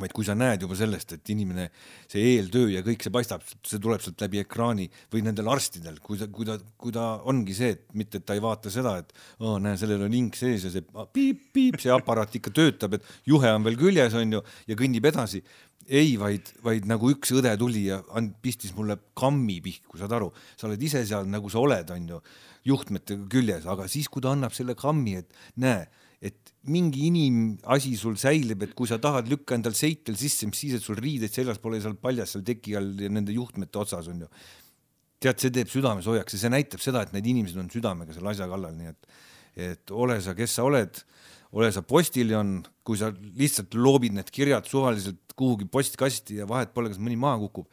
vaid kui sa näed juba sellest, et inimene, see eeltöö ja kõik see paistab, see tuleb sealt läbi ekraani või nendel arstidel, kui ta, kui ta, kui ta ongi see, et mitte, et ta ei vaata seda, et oo, näe, sellel on ink sees ja see piip-piip, see aparaat ikka töötab, et juhe on veel küljes, on ju, ja kõnnib edasi. ei, vaid, vaid nagu üks õde tuli ja and-, pistis mulle kammi pihku, saad aru, sa oled ise seal nagu sa oled, on ju, juhtmetega küljes, aga siis, kui ta annab selle kammi, et näe et mingi inimasi sul säilib, et kui sa tahad, lükka endal seitel sisse, mis siis, et sul riideid seljas pole seal paljas seal teki all ja nende juhtmete otsas on ju. tead, see teeb südame soojaks ja see näitab seda, et need inimesed on südamega selle asja kallal, nii et, et ole sa, kes sa oled, ole sa postiljon, kui sa lihtsalt loobid need kirjad suvaliselt kuhugi postkasti ja vahet pole, kas mõni maha kukub,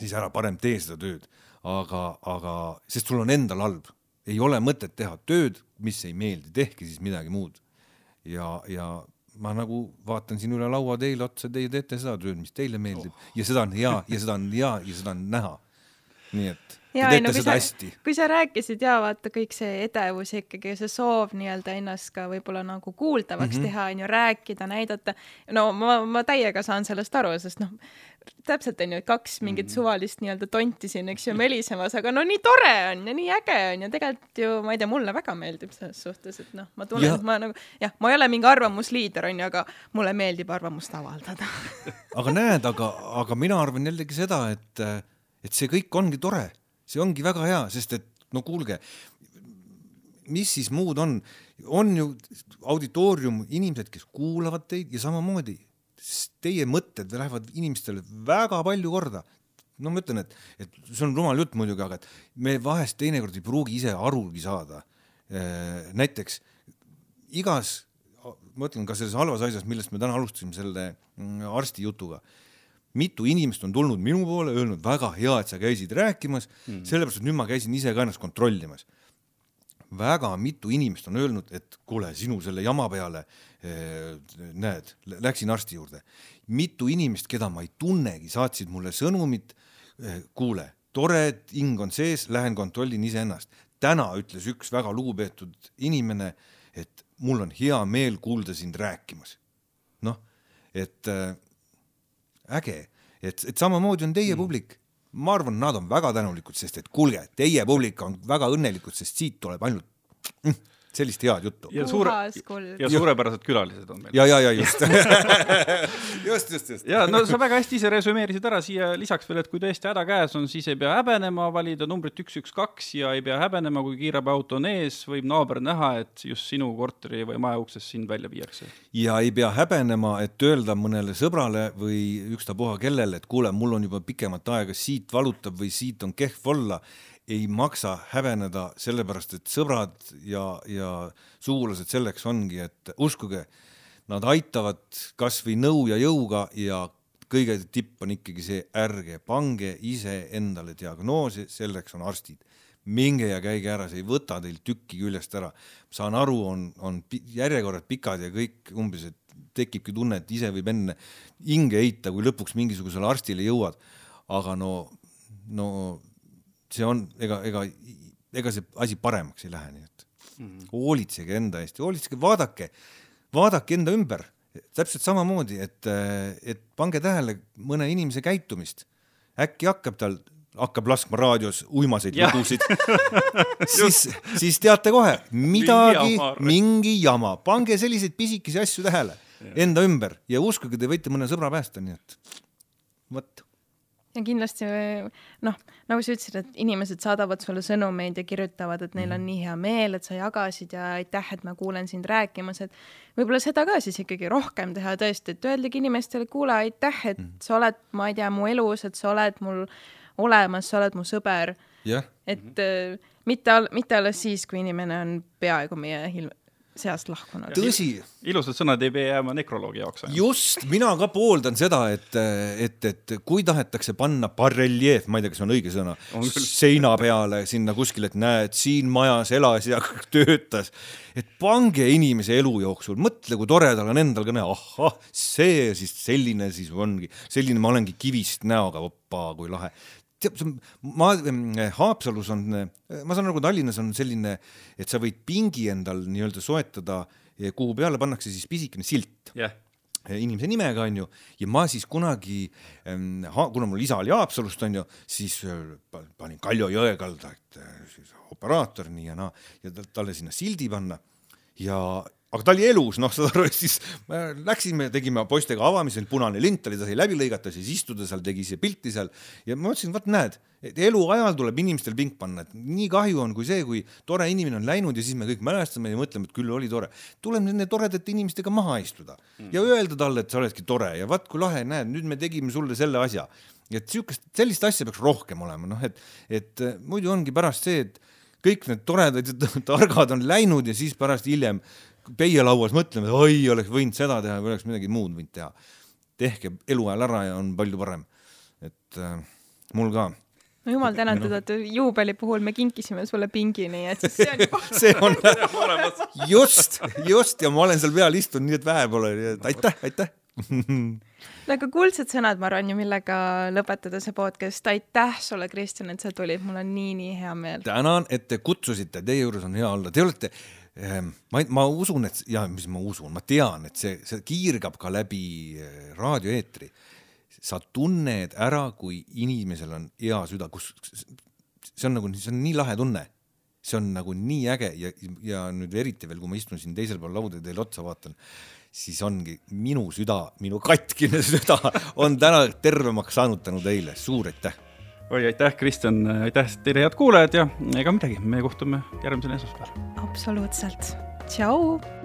siis ära parem tee seda tööd, aga, aga sest sul on endal halb ei ole mõtet teha tööd, mis ei meeldi, tehke siis midagi muud. ja, ja ma nagu vaatan siin üle laua teile otsa, teie teete seda tööd, mis teile meeldib oh. ja seda on hea ja seda on hea ja seda on näha. nii et ja, teete no, seda sa, kui sa rääkisid ja vaata kõik see edevus ikkagi, see soov nii-öelda ennast ka võib-olla nagu kuuldavaks mm -hmm. teha, on ju, rääkida, näidata. no ma, ma täiega saan sellest aru, sest noh, täpselt on ju, kaks mingit mm. suvalist nii-öelda tonti siin, eks ju, melisemas, aga no nii tore on ja nii äge on ja tegelikult ju ma ei tea, mulle väga meeldib selles suhtes, et noh, ma tunnen, et ma nagu jah, ma ei ole mingi arvamusliider on ju, aga mulle meeldib arvamust avaldada aga näed, aga, aga mina arvan jällegi seda, et, et see kõik ongi tore, see ongi väga hea, sest et no kuulge, mis siis muud on, on ju auditoorium, inimesed, kes kuulavad teid ja samamoodi teie mõtted lähevad inimestele väga palju korda. no ma ütlen, et, et see on rumal jutt muidugi, aga et me vahest teinekord ei pruugi ise arugi saada. Äh, näiteks igas, ma ütlen ka selles halvas asjas, millest me täna alustasime selle mm, arsti jutuga mitu inimest on tulnud minu poole, öelnud väga hea, et sa käisid rääkimas mm., sellepärast et nüüd ma käisin ise ka ennast kontrollimas väga mitu inimest on öelnud, et kuule, sinu selle jama peale eh, näed, läksin arsti juurde. mitu inimest, keda ma ei tunnegi, saatsid mulle sõnumit. Eh, kuule, tore, et hing on sees, lähen kontrollin iseennast. täna ütles üks väga lugupeetud inimene, et mul on hea meel kuulda sind rääkimas. noh, et äh, äge, et, et samamoodi on teie mm. publik ma arvan, nad on väga tänulikud, sest et kuulge, teie publik on väga õnnelikud, sest siit tuleb ainult mm, sellist head juttu. ja suure, ja suurepärased külalised on meil. ja, ja, ja just just, just, just. ja no sa väga hästi ise resümeerisid ära siia lisaks veel, et kui tõesti häda käes on, siis ei pea häbenema valida numbrit üks, üks, kaks ja ei pea häbenema, kui kiirabiauto on ees, võib naaber näha, et just sinu korteri või maja uksest sind välja viiakse. ja ei pea häbenema, et öelda mõnele sõbrale või ükstapuha kellele, et kuule, mul on juba pikemat aega siit valutab või siit on kehv olla ei maksa häbeneda, sellepärast et sõbrad ja, ja sugulased selleks ongi, et uskuge, nad aitavad kasvõi nõu ja jõuga ja kõige tipp on ikkagi see, ärge pange ise endale diagnoosi, selleks on arstid. minge ja käige ära, see ei võta teil tükki küljest ära. saan aru, on, on järjekorrad pikad ja kõik umbes, et tekibki tunne, et ise võib enne hinge heita, kui lõpuks mingisugusele arstile jõuad. aga no, no see on, ega, ega, ega see asi paremaks ei lähe, nii et mm. hoolitsege enda eest ja hoolitsege, vaadake, vaadake enda ümber, täpselt samamoodi, et, et pange tähele mõne inimese käitumist. äkki hakkab tal, hakkab laskma raadios uimaseid lugusid. Siis, siis teate kohe, midagi, mingi jama, pange selliseid pisikesi asju tähele ja. enda ümber ja uskuge, te võite mõne sõbra päästa, nii et vot ja kindlasti noh, nagu sa ütlesid, et inimesed saadavad sulle sõnumeid ja kirjutavad, et neil on mhm. nii hea meel, et sa jagasid ja aitäh, et ma kuulen sind rääkimas, et võib-olla seda ka siis ikkagi rohkem teha tõesti, et öeldagi inimestele, kuule, aitäh, et mm. sa oled, ma ei tea, mu elus, et sa oled mul olemas, sa oled mu sõber yeah.. et mm -hmm. mitte, mitte alles siis, kui inimene on peaaegu meie seast lahkunud. tõsi, ilusad sõnad ei pea jääma nekroloogi jaoks. just, mina ka pooldan seda, et, et, et kui tahetakse panna bareljeef, ma ei tea, kas on õige sõna seina peale sinna kuskile, et näed, siin majas elas ja töötas, et pange inimese elu jooksul, mõtle, kui tore tal on endal ka näha, ahah, see siis selline siis ongi, selline ma olengi kivist näoga, opaa, kui lahe tead, ma, Haapsalus on, ma saan aru, Tallinnas on selline, et sa võid pingi endal nii-öelda soetada, kuhu peale pannakse siis pisikene silt. Jah, inimese nimega onju ja ma siis kunagi, kuna mul isa oli Haapsalust onju, siis pa- panin Kaljo Jõekalda, et äh, siis operaator nii ja naa ja ta- talle sinna sildi panna. Ja aga ta oli elus, noh, saad aru, siis me läksime, tegime poistega avamise, punane lint oli, ta sai läbi lõigata, siis istuda seal, tegi see pilti seal ja ma mõtlesin, vot näed, et eluajal tuleb inimestel pink panna, et nii kahju on kui see, kui tore inimene on läinud ja siis me kõik mälestame ja mõtleme, et küll oli tore. tuleb nende toredate inimestega maha istuda ja öelda talle, et sa oledki tore ja vaat kui lahe, näed, nüüd me tegime sulle selle asja. et siukest, sellist asja peaks rohkem olema, noh et, et äh, muidu ongi pärast see, et kõik need toredad ja targad on läinud ja siis pärast hiljem peielauas mõtleme, et oi, oleks võinud seda teha või oleks midagi muud võinud teha. tehke eluajal ära ja on palju parem. et äh, mul ka. no jumal tänatud, et juubeli puhul me kinkisime sulle pingi, nii et see on juba see on just, just ja ma olen seal peal istunud, nii et vähe pole, nii et aitäh, aitäh. väga kuldsed sõnad, ma arvan ju, millega lõpetada see podcast. aitäh sulle, Kristjan, et sa tulid, mul on nii-nii hea meel. tänan, et te kutsusite, teie juures on hea olla, te olete, ma, ma usun, et ja mis ma usun, ma tean, et see, see kiirgab ka läbi eh, raadioeetri. sa tunned ära, kui inimesel on hea süda, kus, see on nagu, see on nii lahe tunne. see on nagu nii äge ja, ja nüüd eriti veel, kui ma istun siin teisel pool lauda ja teile otsa vaatan, siis ongi minu süda, minu katkine süda on täna tervemaks saanud tänu teile, suur aitäh oi, aitäh, Kristjan, aitäh teile, head kuulajad ja ega midagi, me kohtume järgmisel esmaspäeval. absoluutselt. tšau.